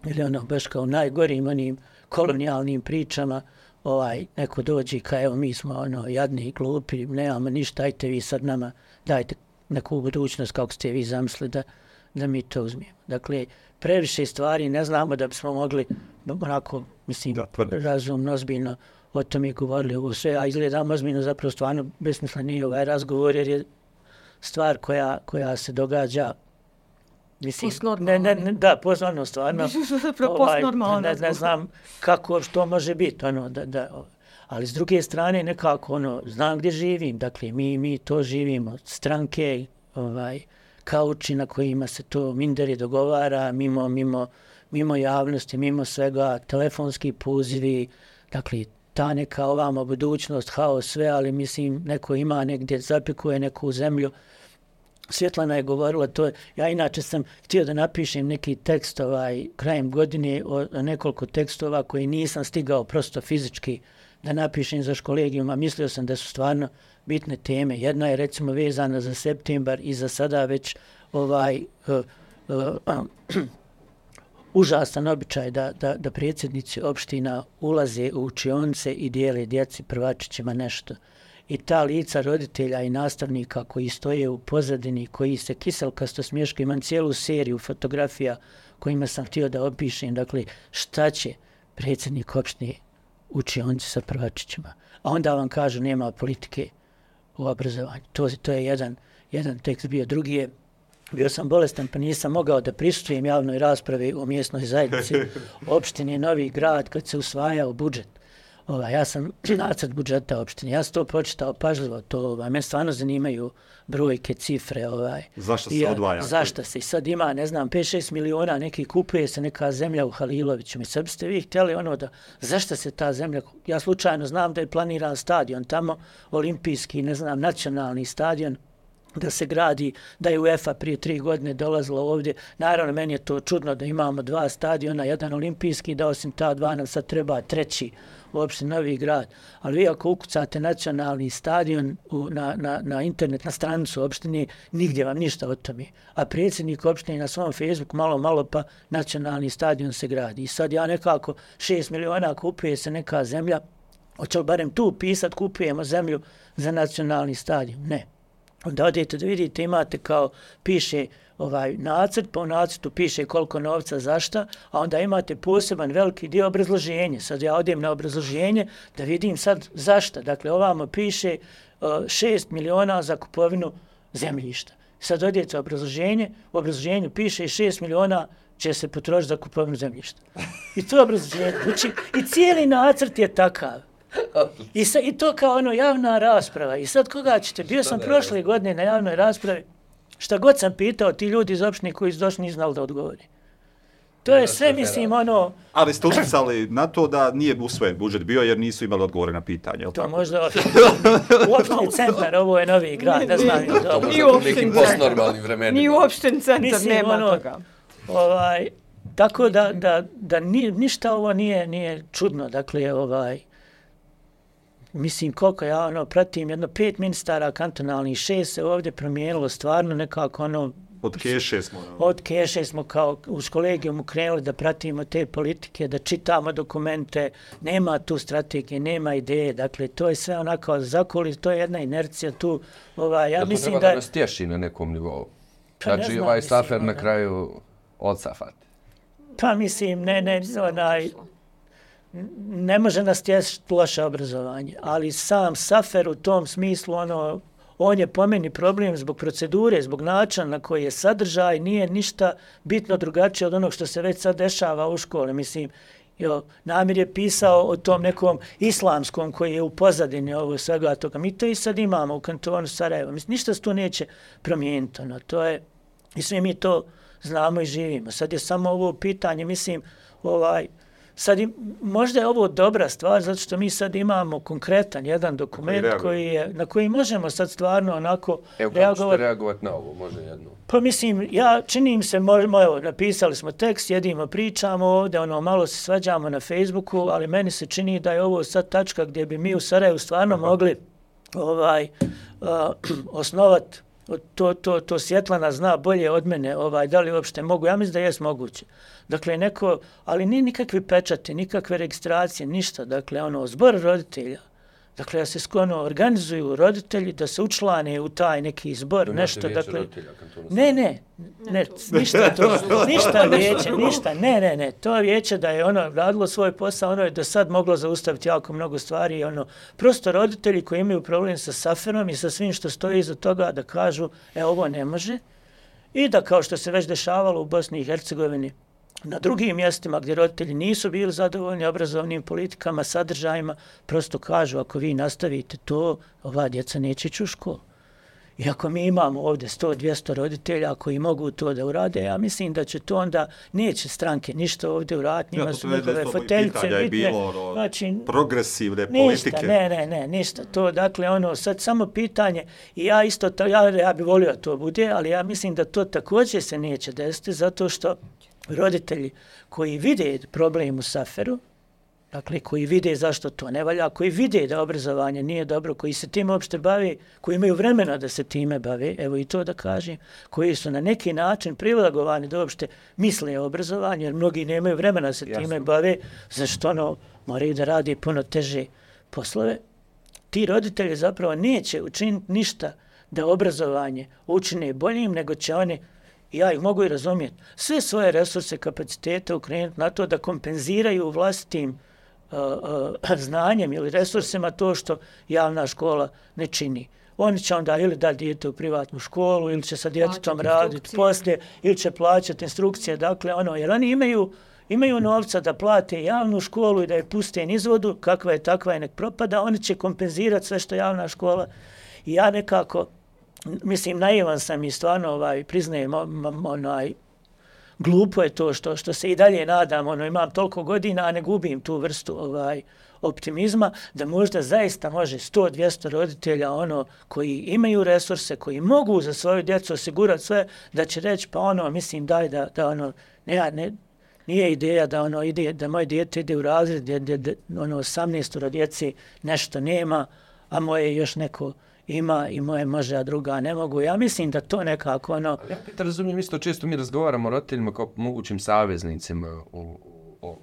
S4: ili ono baš kao najgorim onim kolonijalnim pričama, ovaj, neko dođe i kao, evo, mi smo ono, jadni i glupi, nemamo ništa, dajte vi sad nama, dajte neku budućnost kako ste vi zamislili da, da mi to uzmijemo. Dakle, previše stvari ne znamo da bismo mogli, onako, mislim, da, razumno, ozbiljno o tome govorili ovo sve, a izgleda ozbiljno zapravo stvarno besmislen nije ovaj razgovor, jer je stvar koja, koja se događa Mislim, ne, ne, ne, da, pozvano stvarno. [laughs]
S1: ovaj,
S4: ne, ne znam kako, što može biti, ono, da, da, ali s druge strane nekako, ono, znam gdje živim, dakle, mi, mi to živimo, stranke, ovaj, kauči na kojima se to minderi dogovara, mimo, mimo, mimo javnosti, mimo svega, telefonski pozivi, dakle, ta neka ovamo budućnost, haos, sve, ali mislim, neko ima negdje, zapikuje neku zemlju, Svjetlana je govorila to, ja inače sam htio da napišem neki tekst ovaj, krajem godine o, nekoliko tekstova koji nisam stigao prosto fizički da napišem za školegijum, a mislio sam da su stvarno bitne teme. Jedna je recimo vezana za septembar i za sada već ovaj uh, uh, uh, užasan običaj da, da, da predsjednici opština ulaze u učionce i dijele djeci prvačićima nešto i ta lica roditelja i nastavnika koji stoje u pozadini, koji se kiselkasto smješkaju, imam cijelu seriju fotografija kojima sam htio da opišem, dakle, šta će predsjednik opštine učionci sa prvačićima. A onda vam kažu nema politike u obrazovanju. To, to je jedan, jedan tekst bio. Drugi je, bio sam bolestan pa nisam mogao da prisutujem javnoj raspravi u mjesnoj zajednici [laughs] opštine Novi grad kad se usvajao budžet. Ova, ja sam [clears throat] nacrt budžeta opštine, ja sam to pročitao pažljivo, to ovaj, me stvarno zanimaju brojke, cifre. Ovaj.
S3: Zašto se odvaja?
S4: Zašto se? Sad ima, ne znam, 5-6 miliona, neki kupuje se neka zemlja u Haliloviću. Mi sad biste vi htjeli ono da, zašto se ta zemlja, ja slučajno znam da je planiran stadion tamo, olimpijski, ne znam, nacionalni stadion, da se gradi, da je UEFA prije tri godine dolazila ovdje. Naravno, meni je to čudno da imamo dva stadiona, jedan olimpijski, da osim ta dva nam sad treba treći uopšte Novi grad. Ali vi ako ukucate nacionalni stadion u, na, na, na internet, na stranicu opštine, nigdje vam ništa o tome. A predsjednik opštine na svom Facebooku malo, malo pa nacionalni stadion se gradi. I sad ja nekako 6 miliona kupuje se neka zemlja, hoće li barem tu pisat kupujemo zemlju za nacionalni stadion? Ne. Onda odete da vidite, imate kao, piše ovaj nacrt, po nacrtu piše koliko novca za šta, a onda imate poseban veliki dio obrazloženja. Sad ja odem na obrazloženje da vidim sad zašta. Dakle, ovamo piše uh, 6 miliona za kupovinu zemljišta. Sad odete obrazloženje, u obrazloženju piše 6 miliona će se potrošiti za kupovinu zemljišta. I to obrazloženje. Znači, I cijeli nacrt je takav. I, sa, I to kao ono javna rasprava. I sad koga ćete? Bio sam prošle godine na javnoj raspravi. Šta god sam pitao, ti ljudi iz opštine koji su došli nisu znali da odgovori. To je sve, mislim, ono,
S3: Ali ste utjecali na to da nije usvojen budžet bio jer nisu imali odgovore na pitanje,
S4: to
S3: tako?
S4: možda [laughs] uopšteni centar, ovo je novi grad, ne znam.
S2: To možda u nekim
S1: ne.
S2: postnormalnim vremenima.
S1: Ni uopšten centar
S4: Mislim,
S1: nema
S4: ono,
S1: toga.
S4: Ovaj, tako da, da, da ni, ništa ovo nije, nije čudno. Dakle, ovaj, mislim koliko ja ono pratim jedno pet ministara kantonalnih šest se ovdje promijenilo stvarno nekako ono
S3: Od keše smo. ono.
S4: od keše smo kao uz kolegijom krenuli da pratimo te politike, da čitamo dokumente, nema tu strategije, nema ideje, dakle to je sve onako zakoli, to je jedna inercija tu, ovaj, ja
S2: to
S4: mislim
S2: treba
S4: da...
S2: da nas tješi na nekom nivou?
S4: Pa ne
S2: Znači,
S4: znam,
S2: ovaj
S4: mislim,
S2: safer na
S4: ono.
S2: kraju odsafati.
S4: Pa mislim, ne, ne, onaj, ne može nas tješiti loše obrazovanje, ali sam Safer u tom smislu, ono, on je po meni problem zbog procedure, zbog načina na koji je sadržaj, nije ništa bitno drugačije od onog što se već sad dešava u škole. Mislim, jo, Namir je pisao o tom nekom islamskom koji je u pozadini ovo svega toga. Mi to i sad imamo u kantonu Sarajeva. Mislim, ništa se tu neće promijeniti. Ono, to je, i mi to znamo i živimo. Sad je samo ovo pitanje, mislim, ovaj, sad im, možda je ovo dobra stvar zato što mi sad imamo konkretan jedan dokument koji je, na koji možemo sad stvarno onako
S2: Evo kako ćete
S4: reagovati.
S2: reagovati na ovo, može jedno.
S4: Pa mislim, ja činim se, možemo, evo, napisali smo tekst, jedimo, pričamo ovdje, ono, malo se svađamo na Facebooku, ali meni se čini da je ovo sad tačka gdje bi mi u Sarajevu stvarno mogli ovaj, uh, [clears throat] osnovat to, to, to Svjetlana zna bolje od mene, ovaj, da li uopšte mogu, ja mislim da jest moguće. Dakle, neko, ali ni nikakvi pečati, nikakve registracije, ništa, dakle, ono, zbor roditelja, Dakle, da se skono organizuju roditelji da se učlane u taj neki zbor, nešto, dakle... Ne, ne, ne, [laughs] ništa to, ništa vijeće, ništa, ne, ne, ne, to vijeće da je ono radilo svoj posao, ono je do sad moglo zaustaviti jako mnogo stvari, i ono, prosto roditelji koji imaju problem sa saferom i sa svim što stoji iza toga da kažu, e, ovo ne može, i da kao što se već dešavalo u Bosni i Hercegovini, na drugim mjestima gdje roditelji nisu bili zadovoljni obrazovnim politikama, sadržajima, prosto kažu ako vi nastavite to, ova djeca neće ići u školu. I ako mi imamo ovdje 100-200 roditelja koji mogu to da urade, ja mislim da će to onda, neće stranke ništa ovdje uraditi, njima su njihove foteljice bitne.
S3: bilo, ono,
S4: Znači,
S3: Progresivne
S4: Ništa,
S3: politike.
S4: ne, ne, ne, ništa. To, dakle, ono, sad samo pitanje, i ja isto, to, ja, ja bi volio to bude, ali ja mislim da to također se neće desiti, zato što roditelji koji vide problem u Saferu, dakle, koji vide zašto to ne valja, koji vide da obrazovanje nije dobro, koji se time uopšte bave, koji imaju vremena da se time bave, evo i to da kažem, koji su na neki način prilagovani da uopšte misle o obrazovanju, jer mnogi nemaju vremena da se
S2: Jasno.
S4: time bave, zašto ono, moraju da radi puno teže poslove, ti roditelji zapravo neće učiniti ništa da obrazovanje učine boljim, nego će oni, i ja ih mogu i razumjeti, sve svoje resurse, kapacitete ukrenuti na to da kompenziraju vlastitim uh, uh, [clears throat] znanjem ili resursima to što javna škola ne čini. Oni će onda ili da dijete u privatnu školu, ili će sa djetetom raditi poslije, ili će plaćati instrukcije, dakle, ono, jer oni imaju imaju novca da plate javnu školu i da je puste nizvodu, kakva je takva je nek propada, oni će kompenzirati sve što javna škola. I ja nekako, mislim, naivan sam i stvarno ovaj, priznajem, onaj, glupo je to što što se i dalje nadam, ono imam toliko godina, a ne gubim tu vrstu ovaj optimizma da možda zaista može 100-200 roditelja ono koji imaju resurse, koji mogu za svoju djecu osigurati sve, da će reći pa ono mislim daj da, da ono ne, ne, nije ideja da ono ide da moje dijete ide u razred gdje, ono 18 djeci nešto nema, a moje još neko ima i moje može, a druga ne mogu. Ja mislim da to nekako ono
S2: Ja Petar razumijem isto, često mi razgovaramo o roditeljima kao mogućim saveznicima u, u.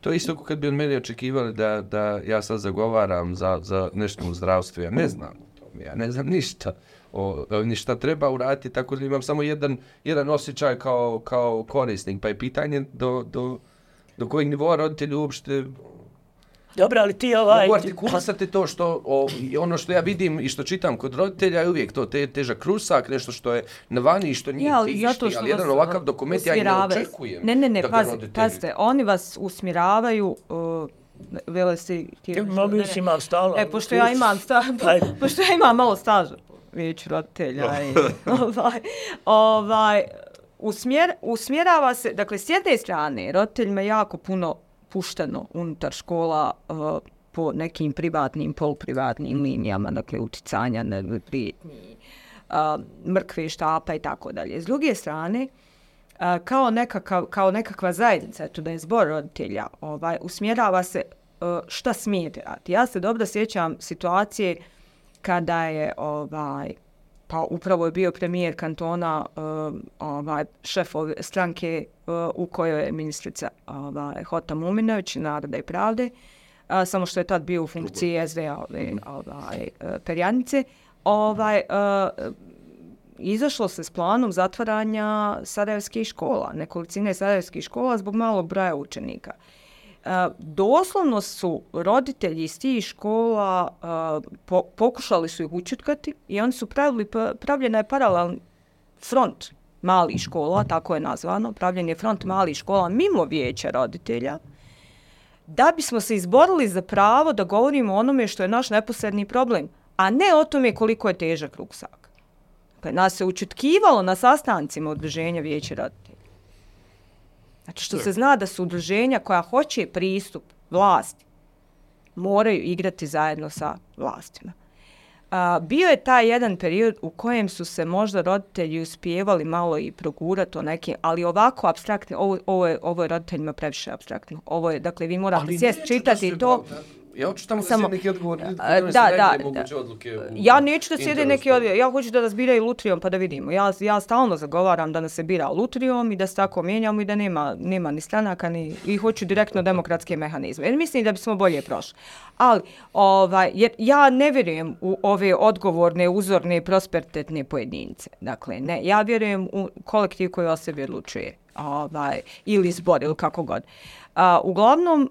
S2: To je isto kad bi od mene očekivali da, da ja sad zagovaram za, za nešto u zdravstvu. Ja ne znam o tome, ja ne znam ništa o, o ništa treba uraditi, tako da imam samo jedan, jedan osjećaj kao, kao korisnik, pa je pitanje do, do, do kojeg nivoa roditelji uopšte
S4: Dobro, ali ti ovaj...
S2: mogu artikulisati to što, o, ono što ja vidim i što čitam kod roditelja je uvijek to te, težak krusak, nešto što je na vani i što nije
S1: Ja, ali
S2: tišti,
S1: zato što
S2: ali jedan
S1: vas,
S2: ovakav dokument ja i ne očekujem.
S1: Ne, ne, ne,
S2: da ga
S1: pazi,
S2: roditelji-
S1: pazite, oni vas usmjeravaju, uh, vele si ti... nešto-
S4: Mogu
S1: ne.
S4: imam stalno.
S1: E, pošto ja imam sta, [laughs]
S4: Ajde. [laughs]
S1: pošto ja imam malo staža, vijeću roditelja i [laughs] ovaj, ovaj, usmjer, usmjerava se, dakle, s jedne strane, roditeljima jako puno pušteno unutar škola uh, po nekim privatnim, poluprivatnim linijama, dakle, uticanja na prijetnji, uh, eh, mrkve, štapa i tako dalje. S druge strane, uh, kao, nekakav, kao nekakva zajednica, eto da je zbor roditelja, ovaj, usmjerava se uh, šta smijete raditi. Ja se dobro sjećam situacije kada je ovaj, pa upravo je bio premijer kantona uh, ovaj, šef ove stranke uh, u kojoj je ministrica ovaj, Hota Muminović, Naroda i Pravde, uh, samo što je tad bio u funkciji SDA ove, ovaj, uh, perjanice, ovaj, uh, izašlo se s planom zatvaranja sarajevskih škola, nekolicine sarajevskih škola zbog malog broja učenika. Uh, E, doslovno su roditelji iz tih škola e, po, pokušali su ih učutkati i oni su pravili, pravljena je paralelni front mali škola, tako je nazvano, pravljen je front mali škola mimo vijeća roditelja, da bismo se izborili za pravo da govorimo o onome što je naš neposredni problem, a ne o tome koliko je težak ruksak. Dakle, nas se učutkivalo na sastancima udruženja vijeća roditelja. Znači što se zna da su udruženja koja hoće pristup vlasti, moraju igrati zajedno sa vlastima. A, bio je taj jedan period u kojem su se možda roditelji uspijevali malo i progurati o nekim, ali ovako abstraktno, ovo, ovo, je, ovo je roditeljima previše abstraktno. Ovo je, dakle, vi morate sjest čitati to. Da,
S2: Ja hoću tamo Samo, neki odgovor.
S1: Da, da, da. Odluke ja neću da sjede neki odgovor. Ja hoću da nas biraju lutrijom pa da vidimo. Ja, ja stalno zagovaram da nas se bira lutrijom i da se tako mijenjamo i da nema, nema ni stranaka ni, i hoću direktno demokratske mehanizme. Jer mislim da bismo bolje prošli. Ali, ovaj, jer ja ne vjerujem u ove odgovorne, uzorne, prosperitetne pojedince. Dakle, ne, ja vjerujem u kolektiv koji o sebi odlučuje. Ovaj, ili zbor, ili kako god. Uh, uglavnom,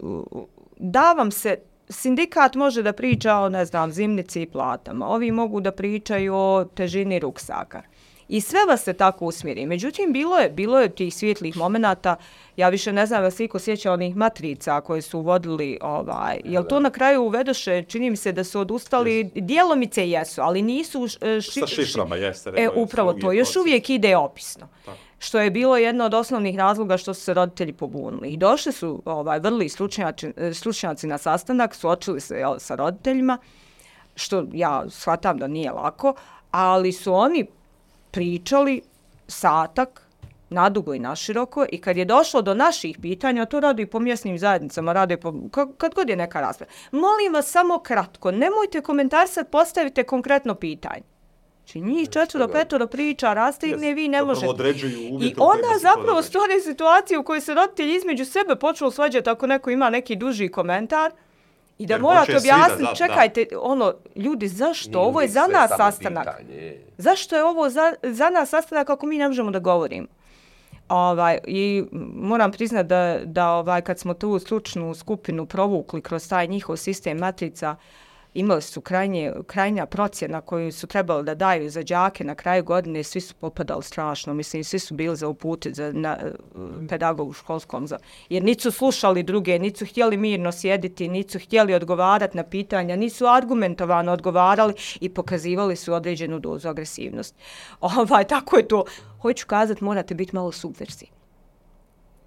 S1: uh, da vam se sindikat može da priča o, ne znam, zimnici i platama. Ovi mogu da pričaju o težini ruksaka. I sve vas se tako usmjeri. Međutim, bilo je, bilo je tih svjetlih momenata, ja više ne znam da se iko sjeća onih matrica koje su uvodili, ovaj, jel to na kraju uvedoše, čini mi se da su odustali, dijelomice jesu, ali nisu...
S3: Ši, Sa šiframa jeste.
S1: E, upravo to, još uvijek ide opisno. Tako što je bilo jedno od osnovnih razloga što su se roditelji pobunili. I došli su ovaj, vrli stručnjaci, e, stručnjaci na sastanak, suočili se jel, sa roditeljima, što ja shvatam da nije lako, ali su oni pričali satak, nadugo i naširoko i kad je došlo do naših pitanja, to radi po mjesnim zajednicama, radi po, kad god je neka rasprava. Molim vas samo kratko, nemojte komentar sad postavite konkretno pitanje. Znači njih četvro, petoro priča, rastigne, vi ne možete. I onda zapravo stvore situaciju u kojoj se roditelji između sebe počelo svađati ako neko ima neki duži komentar. I da Jer morate objasniti, za, čekajte, da. ono, ljudi, zašto? Nije ovo je za nas sastanak. Pitanje. Zašto je ovo za, za nas sastanak ako mi ne možemo da govorimo? Ovaj, I moram priznati da, da ovaj, kad smo tu slučnu skupinu provukli kroz taj njihov sistem matrica, uh, imali su krajnje, krajnja procjena koju su trebali da daju za đake na kraju godine, svi su popadali strašno, mislim, svi su bili za upute za na, pedagogu školskom, za, jer nisu slušali druge, nisu htjeli mirno sjediti, nisu htjeli odgovarati na pitanja, nisu argumentovano odgovarali i pokazivali su određenu dozu agresivnosti. [laughs] Ovaj, tako je to. Hoću kazati, morate biti malo subversi.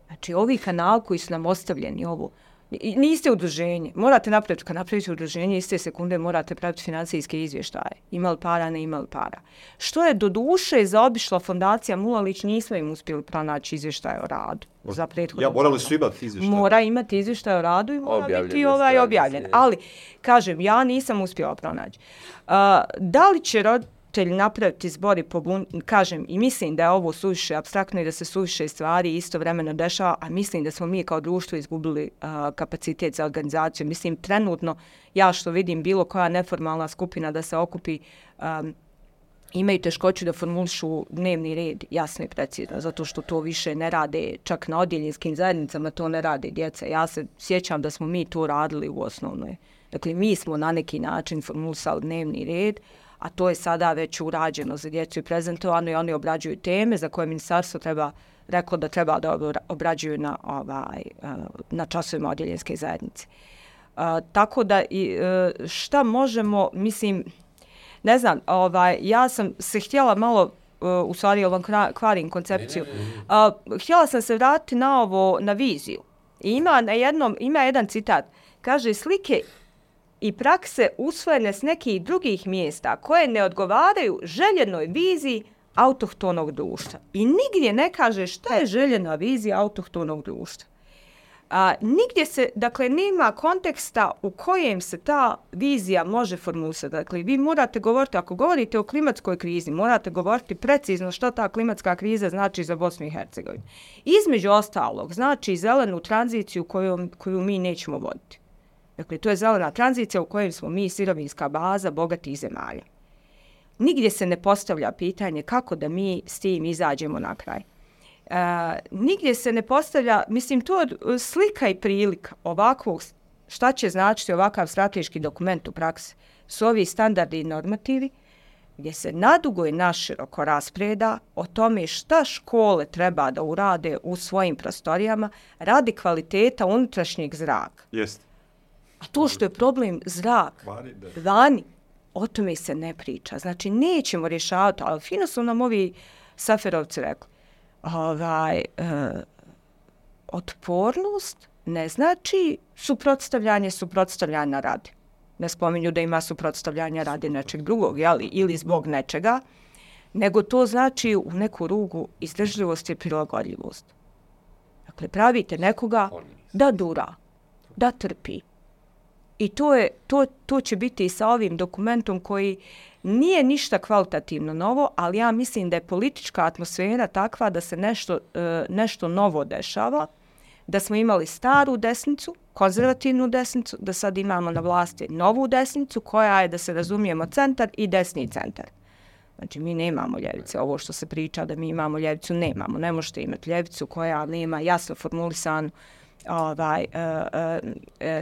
S1: Znači, ovi kanal koji su nam ostavljeni, ovo, niste udruženje. Morate napraviti, kad napravite udruženje, iste sekunde morate praviti financijske izvještaje. Imali para, ne imali para. Što je do duše zaobišla fondacija Mulalić, nismo im uspjeli pronaći izvještaje o radu. Za
S3: ja, morali su imati izvještaje.
S1: Mora imati izvještaje o radu i mora objavljen biti ovaj objavljen. Ali, kažem, ja nisam uspjela pronaći. Uh, da li će rod, roditelj napraviti zbori pobun, kažem i mislim da je ovo suviše abstraktno i da se suviše stvari istovremeno dešava, a mislim da smo mi kao društvo izgubili uh, kapacitet za organizaciju. Mislim, trenutno, ja što vidim bilo koja neformalna skupina da se okupi um, imaju teškoću da formulišu dnevni red jasno i precizno, zato što to više ne rade čak na odjeljinskim zajednicama, to ne rade djeca. Ja se sjećam da smo mi to radili u osnovnoj. Dakle, mi smo na neki način formulisali dnevni red, a to je sada već urađeno za djecu i prezentovano i oni obrađuju teme za koje ministarstvo treba reklo da treba da obrađuju na, ovaj, eh, na časovima odjeljenske zajednice. Uh, tako da i, uh, šta možemo, mislim, ne znam, ovaj, ja sam se htjela malo u stvari ovom kvarim koncepciju. A, htjela sam se vratiti na ovo, na viziju. I ima na jednom, ima jedan citat. Kaže, slike i prakse usvojene s nekih drugih mjesta koje ne odgovaraju željenoj viziji autohtonog društva. I nigdje ne kaže šta je željena vizija autohtonog društva. A, nigdje se, dakle, nema konteksta u kojem se ta vizija može formulisati. Dakle, vi morate govoriti, ako govorite o klimatskoj krizi, morate govoriti precizno što ta klimatska kriza znači za Bosnu i Hercegovinu. Između ostalog, znači zelenu tranziciju koju, koju mi nećemo voditi. Dakle, to je zelena tranzicija u kojem smo mi sirovinska baza bogatih zemalja. Nigdje se ne postavlja pitanje kako da mi s tim izađemo na kraj. Uh, nigdje se ne postavlja, mislim, to je e, slika i prilika ovakvog, šta će značiti ovakav strateški dokument u praksi, su ovi standardi i normativi, gdje se nadugo i naširoko raspreda o tome šta škole treba da urade u svojim prostorijama radi kvaliteta unutrašnjeg zraka. Jeste To što je problem zrak,
S3: Vani,
S1: o tome se ne priča. Znači, nećemo rješavati, ali fino su nam ovi saferovci rekli, ovaj, e, otpornost ne znači suprotstavljanje suprotstavljanja radi. Ne spominju da ima suprotstavljanja radi nečeg drugog, jeli, ili zbog nečega, nego to znači u neku rugu izdržljivost i prilagodljivost. Dakle, pravite nekoga da dura, da trpi. I to, je, to, to će biti i sa ovim dokumentom koji nije ništa kvalitativno novo, ali ja mislim da je politička atmosfera takva da se nešto, e, nešto novo dešava, da smo imali staru desnicu, konzervativnu desnicu, da sad imamo na vlasti novu desnicu koja je, da se razumijemo, centar i desni centar. Znači, mi nemamo ljevice. Ovo što se priča da mi imamo ljevicu, nemamo. Ne možete imati ljevicu koja nema jasno formulisanu uh, uh,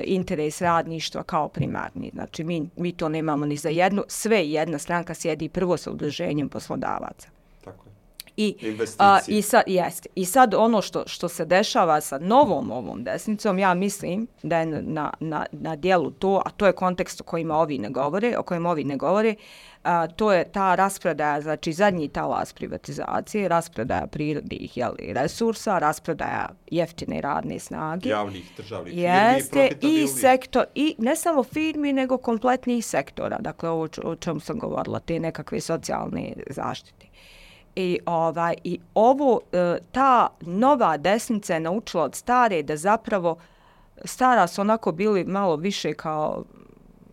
S1: interes radništva kao primarni. Znači, mi, mi to nemamo ni za jednu. Sve jedna stranka sjedi prvo sa udruženjem poslodavaca.
S3: Tako je.
S1: I, a, i, sad, jeste. I sad ono što, što se dešava sa novom ovom desnicom, ja mislim da je na, na, na dijelu to, a to je kontekst o kojima ovi ne govore, o kojem ovi ne govore, a, to je ta raspredaja, znači zadnji talas privatizacije, raspredaja prirodnih jeli, resursa, raspredaja jeftine radne snage.
S3: Javnih državnih firmi,
S1: Jeste, i
S3: profitabilnih.
S1: sektor, i ne samo firmi, nego kompletnih sektora, dakle ovo o čemu sam govorila, te nekakve socijalne zaštite. I, ovaj, i ovo, e, ta nova desnica je naučila od stare da zapravo, stara su onako bili malo više kao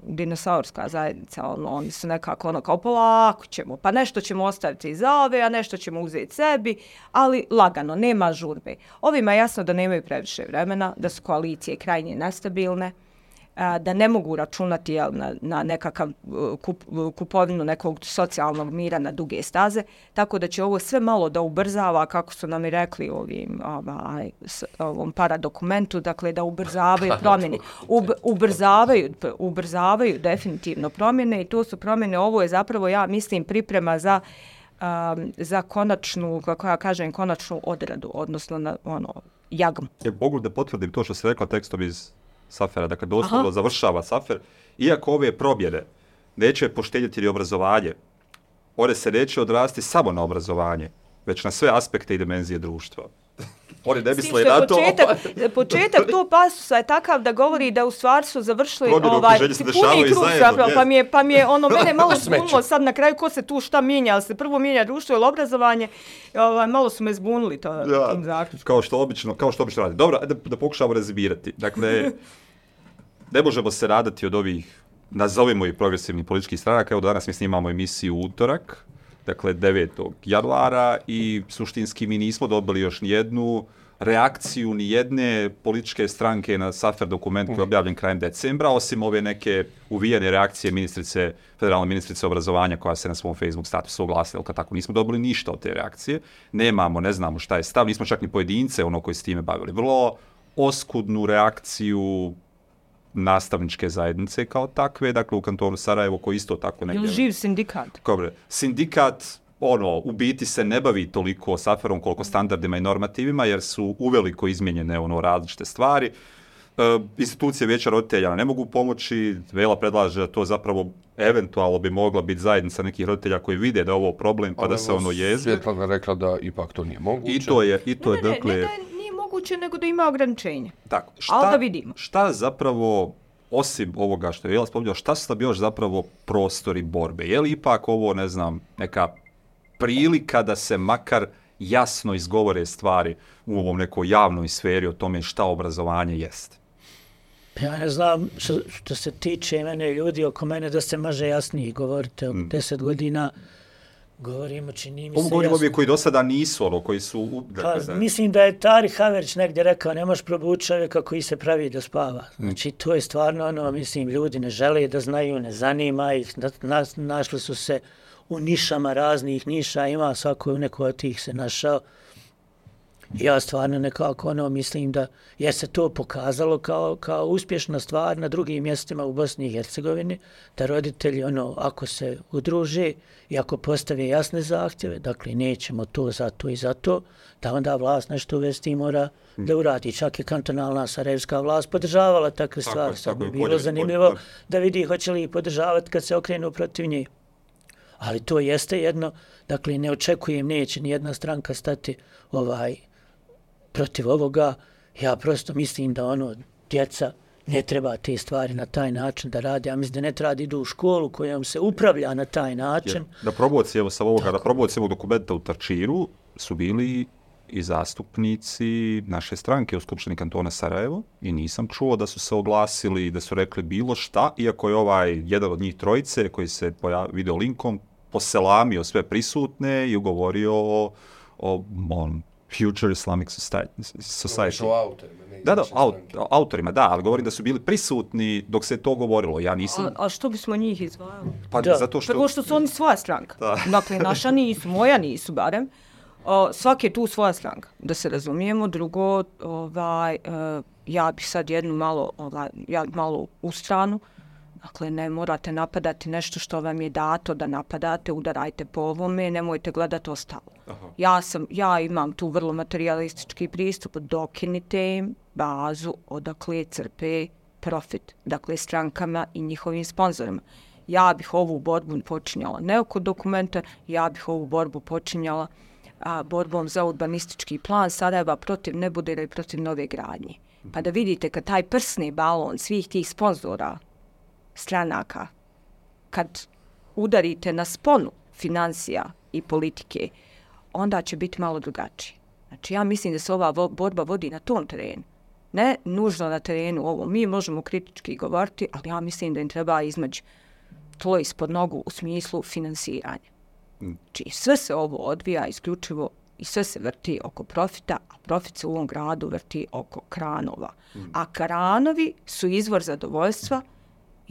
S1: dinosaurska zajednica, ono, oni su nekako ono kao polako ćemo, pa nešto ćemo ostaviti za ove, a nešto ćemo uzeti sebi, ali lagano, nema žurbe. Ovima je jasno da nemaju previše vremena, da su koalicije krajnje nestabilne, a, da ne mogu računati jel, na, na nekakav uh, kup, uh, kupovinu nekog socijalnog mira na duge staze, tako da će ovo sve malo da ubrzava, kako su nam i rekli ovim, ovaj, s, ovom paradokumentu, dakle da ubrzavaju [laughs] promjene, Ub, ubrzavaju, ubrzavaju definitivno promjene i to su promjene, ovo je zapravo, ja mislim, priprema za um, za konačnu, kako ja kažem, konačnu odradu, odnosno na ono, jagmu.
S3: Je mogu da potvrdim to što se rekla tekstom iz Safera, dakle doslovno završava Safer, iako ove probjede neće poštedjeti ni obrazovanje, one se neće odrasti samo na obrazovanje, već na sve aspekte i dimenzije društva. Oni ne misle
S1: što je
S3: na to,
S1: Početak, [laughs] početak tog pasusa je takav da govori da u stvari su završili
S3: Promjene u
S1: ovaj,
S3: se
S1: puni krug zapravo, pa mi je, pa mi je ono, mene [laughs] malo zbunilo sad na kraju ko se tu šta mijenja, ali se prvo mijenja društvo ili obrazovanje, ovaj, malo su me zbunili to,
S3: Ja,
S1: tim zaključkom.
S3: kao što obično, kao što obično radi. Dobro, ajde da, da pokušamo rezimirati. Dakle, [laughs] ne možemo se radati od ovih, nazovimo i progresivnih političkih stranaka. Evo danas mi snimamo emisiju utorak, dakle 9. januara i suštinski mi nismo dobili još nijednu reakciju ni jedne političke stranke na Safer dokument koji je objavljen krajem decembra, osim ove neke uvijene reakcije ministrice, federalne ministrice obrazovanja koja se na svom Facebook statusu oglasila, ali kad tako nismo dobili ništa od te reakcije. Nemamo, ne znamo šta je stav, nismo čak ni pojedince ono koji s time bavili. Vrlo oskudnu reakciju nastavničke zajednice kao takve, dakle u kantonu Sarajevo koji isto tako negdje...
S1: Ili živ sindikat.
S3: Dobre, sindikat ono, u biti se ne bavi toliko saferom koliko standardima i normativima, jer su uveliko izmijenjene ono različite stvari. E, institucije vijeća roditelja ne mogu pomoći, Vela predlaže da to zapravo eventualno bi mogla biti zajednica nekih roditelja koji vide da je ovo problem pa da se ono jezde.
S2: Svjetlana rekla da ipak to nije moguće.
S3: I to je, i to
S1: Ne,
S3: je
S1: ne, ne,
S3: dakle...
S1: ne da nije moguće, nego da ima ograničenja.
S3: Tako,
S1: Ali da vidimo.
S3: Šta zapravo, osim ovoga što je Vela spominjao, šta su tam još zapravo prostori borbe? Je li ipak ovo, ne znam, neka prilika da se makar jasno izgovore stvari u ovom nekoj javnoj sferi o tome šta obrazovanje jeste?
S4: Ja ne znam, što, što se tiče mene ljudi oko mene, da se može jasnije govoriti. Mm. Deset godina govorimo, čini mi
S3: Ovo
S4: se
S3: govorimo ovi koji do sada nisu, ono, koji su... u-
S4: Pa,
S3: dakle, da-
S4: mislim da je Tari Haverić negdje rekao, ne možeš probući čovjeka koji se pravi da spava. Znači, to je stvarno ono, mislim, ljudi ne žele da znaju, ne zanima ih, da, nas, našli su se u nišama raznih niša, ima svako u neko od tih se našao. Ja stvarno nekako ono mislim da je se to pokazalo kao, kao uspješna stvar na drugim mjestima u Bosni i Hercegovini, da roditelji ono ako se udruže i ako postave jasne zahtjeve, dakle nećemo to za to i za to, da onda vlast nešto uvesti i mora da uradi. Čak je kantonalna sarajevska vlast podržavala takve
S3: Tako
S4: stvari. Sad
S3: tako
S4: bi bilo
S3: bolje-
S4: zanimljivo
S3: bolje-
S4: da vidi hoće li ih podržavati kad se okrenu protiv njih. Ali to jeste jedno, dakle ne očekujem, neće ni jedna stranka stati ovaj protiv ovoga. Ja prosto mislim da ono, djeca ne treba te stvari na taj način da radi. Ja mislim da ne treba da idu u školu kojom se upravlja na taj način.
S3: Jer Da promocije, evo sa ovoga, da promocije ovog dokumenta u Tarčiru su bili i zastupnici naše stranke u Skupštini kantona Sarajevo i nisam čuo da su se oglasili da su rekli bilo šta, iako je ovaj jedan od njih trojice koji se pojav, video linkom poselamio sve prisutne i ugovorio o, o on, Future Islamic Society.
S2: autorima, ne
S3: Da, da, aut, autorima, da, ali govorim da su bili prisutni dok se to govorilo. Ja nisam,
S1: A, a što bismo njih izdvajali?
S3: pa
S4: Da.
S3: zato što...
S1: Prvo što su oni svoja stranka.
S3: Da. [laughs]
S1: Dakle, naša nisu, moja nisu barem. O, svaki je tu svoja stranka, da se razumijemo. Drugo, ovaj, e, ja bih sad jednu malo, ovaj, ja malo u stranu. Dakle, ne morate napadati nešto što vam je dato da napadate, udarajte po ovome, nemojte gledati ostalo. Ja, sam, ja imam tu vrlo materialistički pristup, dokinite im bazu odakle crpe profit, dakle strankama i njihovim sponzorima. Ja bih ovu borbu počinjala ne oko dokumenta, ja bih ovu borbu počinjala a, borbom za urbanistički plan Sarajeva protiv Nebudera i protiv nove gradnje. Pa da vidite kad taj prsni balon svih tih sponzora stranaka, kad udarite na sponu financija i politike, onda će biti malo drugačije. Znači ja mislim da se ova vo- borba vodi na tom terenu. Ne nužno na terenu ovo. Mi možemo kritički govoriti, ali ja mislim da im treba između tlo ispod nogu u smislu finansiranja. Znači sve se ovo odvija isključivo i sve se vrti oko profita, a profit se u ovom gradu vrti oko kranova. A kranovi su izvor zadovoljstva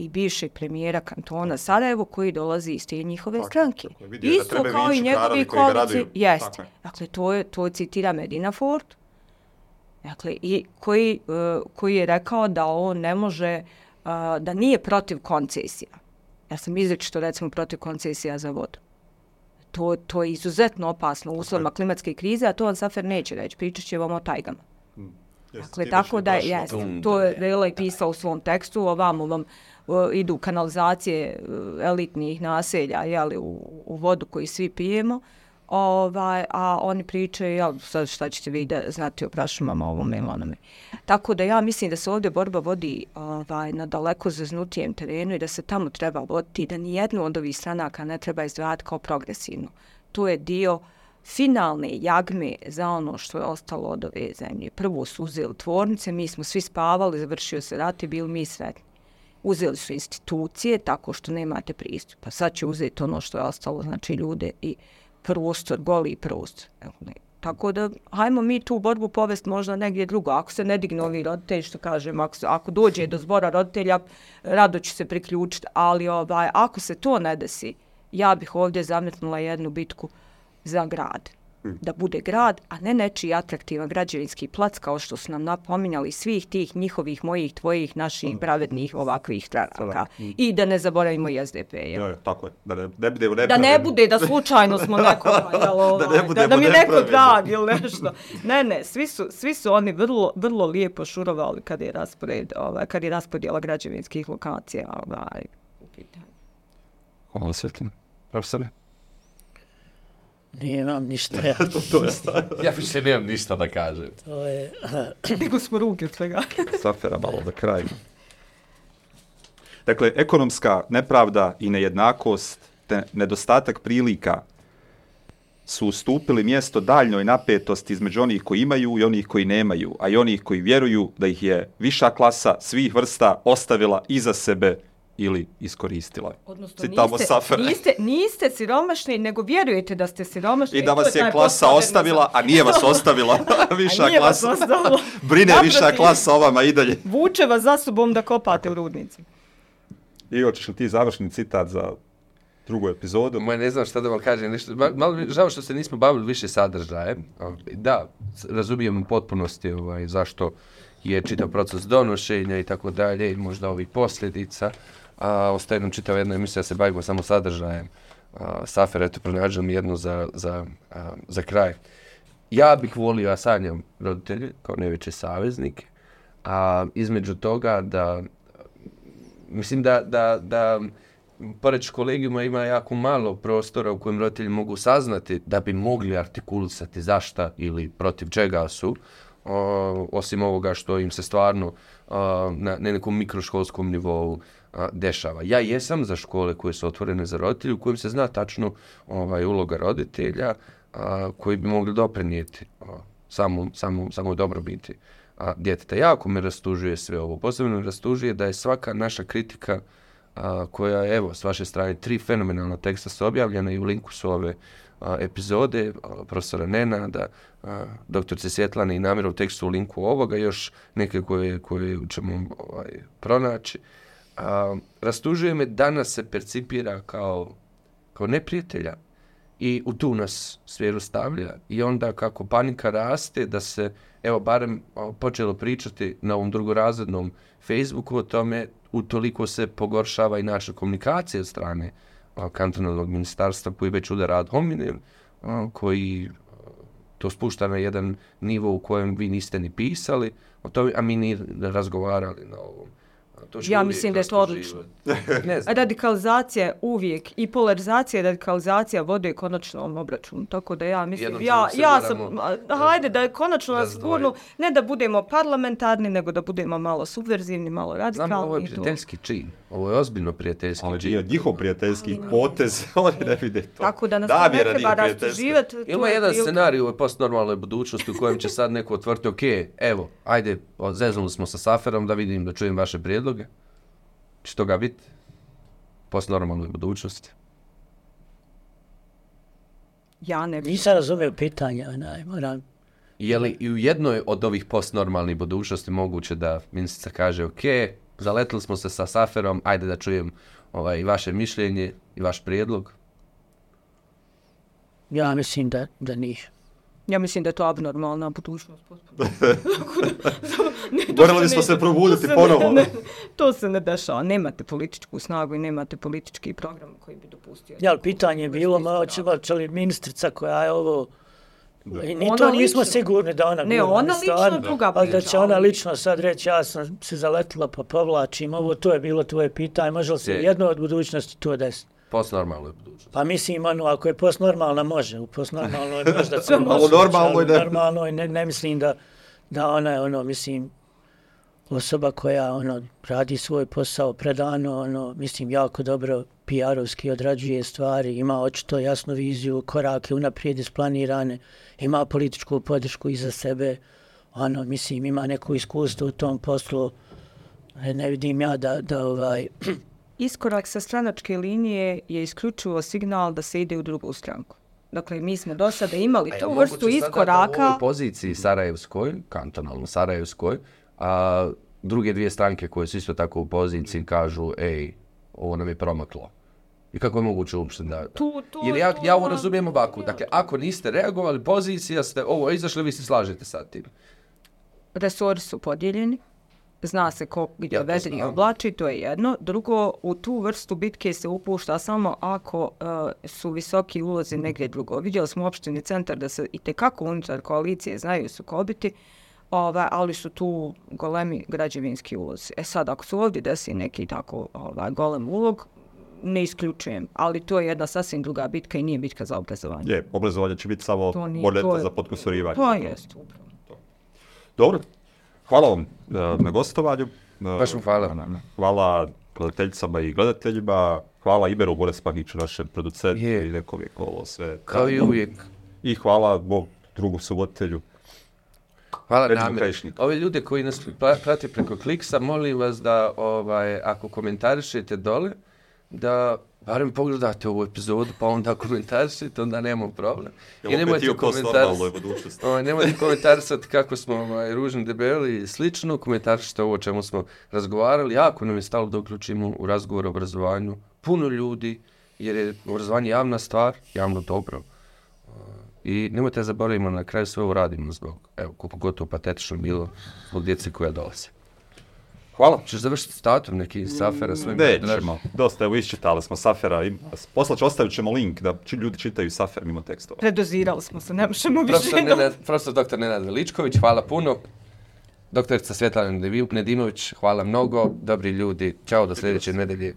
S1: i bivšeg premijera kantona Sarajevo koji dolazi iz te njihove
S3: Tako,
S1: stranke.
S3: tako. Vidio
S1: Isto kao i njegovi koalici.
S3: graduju.
S1: Jeste.
S3: Tako.
S1: Dakle, to je, to citira Medina Ford. Dakle, i koji, uh, koji je rekao da on ne može, uh, da nije protiv koncesija. Ja sam izrečito recimo protiv koncesija za vodu. To, to je izuzetno opasno u uslovima klimatske krize, a to vam Safer neće reći. Pričat će vam o tajgama. Dakle, tako da, jes, to je Vela i pisao u svom tekstu, ovamo vam o, idu kanalizacije e, elitnih naselja, jeli, u, u vodu koju svi pijemo, ovaj, a oni pričaju, jel, sad šta ćete vi da znati o prašumama ovom ili onome. Tako da ja mislim da se ovdje borba vodi ovaj, na daleko zaznutijem terenu i da se tamo treba voditi i da nijednu od ovih stranaka ne treba izdvajati kao progresivnu. To je dio finalne jagme za ono što je ostalo od ove zemlje. Prvo su uzeli tvornice, mi smo svi spavali, završio se rat i bili mi sretni. Uzeli su institucije tako što nemate pristup. Pa sad će uzeti ono što je ostalo, znači ljude i prostor, goli prostor. Evo, ne. Tako da, hajmo mi tu borbu povesti možda negdje drugo. Ako se ne dignu ovi roditelji, što kažem, ako, se, ako dođe do zbora roditelja, rado ću se priključiti, ali ovaj, ako se to ne desi, ja bih ovdje zametnula jednu bitku za grad da bude grad, a ne nečiji atraktivan građevinski plac kao što su nam napominjali svih tih njihovih, mojih, tvojih, naših pravednih ovakvih stranaka. I da ne zaboravimo i SDP. jel?
S3: Jo, jo, tako je. Da ne, ne bude
S1: Da ne bude da slučajno smo [laughs] neko, jel, ovaj,
S3: Da ne
S1: da,
S3: budemo
S1: da mi neko drag ili nešto. Ne, ne, svi su, svi su oni vrlo, vrlo lijepo šurovali kad je raspored, ovaj, kad je raspodjela građevinskih lokacija ovaj, u pitanju.
S3: Hvala Svetlina. Profesore?
S4: Nemam ništa, ja. [laughs]
S3: to je stavio.
S2: Ja više nemam ništa da kažem.
S4: To je, [clears throat]
S1: Nego smo ruke od svega. [laughs]
S3: Safera malo do kraja. Dakle, ekonomska nepravda i nejednakost te nedostatak prilika su ustupili mjesto daljnjoj napetosti između onih koji imaju i onih koji nemaju, a i onih koji vjeruju da ih je viša klasa svih vrsta ostavila iza sebe ili iskoristila.
S1: Odnosno,
S3: Citamo
S1: niste,
S3: Safera.
S1: niste, niste siromašni, nego vjerujete da ste siromašni.
S3: I da vas je klasa ostavila, a nije vas ostavila [laughs] [laughs] viša
S1: nije vas
S3: klasa.
S1: ostavila. [laughs]
S3: Brine viša
S1: Naprotiv.
S3: klasa o vama i dalje.
S1: Vuče vas za sobom da kopate u rudnici.
S3: I hoćeš li ti završni citat za drugu epizodu?
S2: Ma ne znam šta da vam kažem, nešto, ma- malo mi žao što se nismo bavili više sadržajem. A, Da, razumijem u potpunosti ovaj, zašto je čitav proces donošenja i tako dalje i možda ovih posljedica. A ostaje nam čitava jedna emisija da se bavimo samo sadržajem. A, Safer, eto, pronađem jednu za, za, a, za kraj. Ja bih volio, ja sanjam roditelje kao najveće saveznike, a između toga da mislim da, da, da pored kolegijuma ima jako malo prostora u kojem roditelji mogu saznati da bi mogli artikulisati zašta ili protiv čega su, o, osim ovoga što im se stvarno o, na, na nekom mikroškolskom nivou a, dešava. Ja jesam za škole koje su otvorene za roditelje, u kojim se zna tačno ovaj, uloga roditelja a, koji bi mogli doprinijeti a, samo samo dobro dobrobiti a, djeteta. Jako me rastužuje sve ovo. Posebno me rastužuje da je svaka naša kritika a, koja je, evo, s vaše strane, tri fenomenalna teksta su objavljena i u linku su ove a, epizode a, profesora Nenada, a, doktorce Svjetlane i namjera u tekstu u linku ovoga, još neke koje, koje ćemo ovaj, pronaći. A, rastužuje me da nas se percipira kao, kao neprijatelja i u tu nas sferu stavlja i onda kako panika raste da se evo barem počelo pričati na ovom drugorazrednom Facebooku o tome utoliko se pogoršava i naša komunikacija od strane kantonalnog ministarstva koji već udara ad hominem koji to spušta na jedan nivo u kojem vi niste ni pisali o tome, a mi ni razgovarali na ovom. To će
S1: Ja mislim da je to [laughs]
S2: ne znam.
S1: Radikalizacija je uvijek i polarizacija i radikalizacija vode konačnom obračunu. Tako da ja mislim,
S2: Jednom
S1: ja, ja sam, a, hajde da je konačno nas gurnu, ne da budemo parlamentarni, nego da budemo malo subverzivni, malo radikalni.
S2: Znam, ovo je
S1: i to.
S2: prijateljski čin. Ovo je ozbiljno prijateljski
S3: Ali bio njihov prijateljski potez, [laughs] oni ne vide to.
S1: Tako da nas
S3: Da,
S1: to ne treba rastuživati. to
S2: Ima
S1: je
S2: jedan scenarij u postnormalnoj budućnosti u kojem će sad neko otvrti, ok, evo, ajde, zeznuli smo sa Saferom da vidim, da čujem vaše prijedloge. Će toga biti? Postnormalnoj budućnosti.
S1: Ja ne bi.
S4: nisam razumio pitanja, onaj, moram,
S2: Je li i u jednoj od ovih postnormalnih budućnosti moguće da ministrica kaže, ok, zaletili smo se sa Saferom, ajde da čujem ovaj, i vaše mišljenje i vaš prijedlog?
S4: ja mislim da, da nije.
S1: Ja mislim da je to abnormalna budućnost. [laughs] Ne,
S3: Morali
S1: se
S3: bismo se probuditi ponovo.
S1: Ne, ne, to se ne dešava. Nemate političku snagu i nemate politički program koji bi dopustio.
S4: Ja, ali pitanje je bilo, ma, hoće li ministrica koja je ovo... Ni
S1: Ona
S4: to nismo
S1: lično-
S4: sigurni da ona
S1: Ne, ona lično
S4: stvarno.
S1: druga
S4: Ali da
S1: priča,
S4: će ona lično sad reći, ja sam se zaletila pa povlačim, ovo to je bilo tvoje pitanje, može li se
S2: Je.
S4: jedno od budućnosti to desiti?
S2: Postnormalnoj budućnosti.
S4: Pa mislim, ono, ako je postnormalna, može. U postnormalnoj [laughs] možda se
S3: Ali
S4: može.
S3: normalnoj ne.
S4: Normalnoj ne, ne mislim da, da ona je, ono, mislim, osoba koja, ono, radi svoj posao predano, ono, mislim, jako dobro PR-ovski odrađuje stvari, ima očito jasnu viziju, korake unaprijed isplanirane, ima političku podršku iza sebe, ono, mislim, ima neko iskustvo u tom poslu, E, ne vidim ja da, da ovaj, [clears throat]
S1: Iskorak sa stranačke linije je isključivo signal da se ide u drugu stranku. Dakle, mi smo do sada imali
S2: jel
S1: vrstu
S2: u
S1: iskoraka.
S2: ovoj poziciji Sarajevskoj, kantonalno Sarajevskoj, a druge dvije stranke koje su isto tako u poziciji kažu, ej, ovo nam je promaklo. I kako je moguće uopšte da...
S1: Tu, tu,
S2: Jer ja,
S1: tu,
S2: ja ovo razumijem ovako. Dakle, ako niste reagovali, pozicija ste ovo izašli, vi se slažete sa tim.
S1: resori su podijeljeni, zna se ko gdje
S2: Ja
S1: vedri
S2: znam.
S1: oblači, to je jedno. Drugo, u tu vrstu bitke se upušta samo ako uh, su visoki ulozi negdje drugo. Vidjeli smo opštini centar da se i tekako unutar koalicije znaju sukobiti, ovaj, ali su tu golemi građevinski ulozi. E sad, ako su ovdje desi neki tako ovaj, golem ulog, ne isključujem, ali to je jedna sasvim druga bitka i nije bitka za obrazovanje.
S3: Je, obrazovanje će biti samo
S1: To nije-
S3: moneta
S1: to je-
S3: za podkusurivanje.
S1: To jest, upravo.
S3: Dobro, hvala vam e, na gostovanju. E,
S2: Baš vam hvala.
S3: Hvala gledateljicama i gledateljima. Hvala Iberu Borespagiću, našem producentu
S2: Je.
S3: i nekom je ko ovo sve.
S2: Kao i uvijek.
S3: I hvala Bog drugom subotelju.
S2: Hvala.
S3: Krajišnik.
S2: Ove ljude koji nas pra- prate preko kliksa, molim vas da ovaj, ako komentarišete dole, da barem pogledate ovu epizodu, pa onda komentarišete, onda nemamo problem.
S3: Jel opet ti u post normalnoj budućnosti?
S2: Ovaj, nemojte komentarisati kako smo ovaj, ružni, debeli i slično, komentarišite ovo o čemu smo razgovarali. Jako nam je stalo da uključimo u razgovor o obrazovanju puno ljudi, jer je obrazovanje javna stvar, javno dobro. I nemojte zaboravimo, na kraju sve ovo radimo zbog, evo, koliko gotovo patetično bilo, zbog djece koja dolaze.
S3: Hvala.
S2: Češ završiti statom neki safera svojim
S3: Nećemo. Dosta, evo iščitali smo Safera. i Poslać ostavit ćemo link da či ljudi čitaju Safer mimo tekstova.
S1: Predozirali smo se, ne možemo više.
S2: Profesor,
S1: jednom. [laughs]
S2: Nenad, profesor dr. Nenad Veličković, hvala puno. Doktorica Svetlana Nedimović, hvala mnogo. Dobri ljudi, čao do sljedeće nedelje.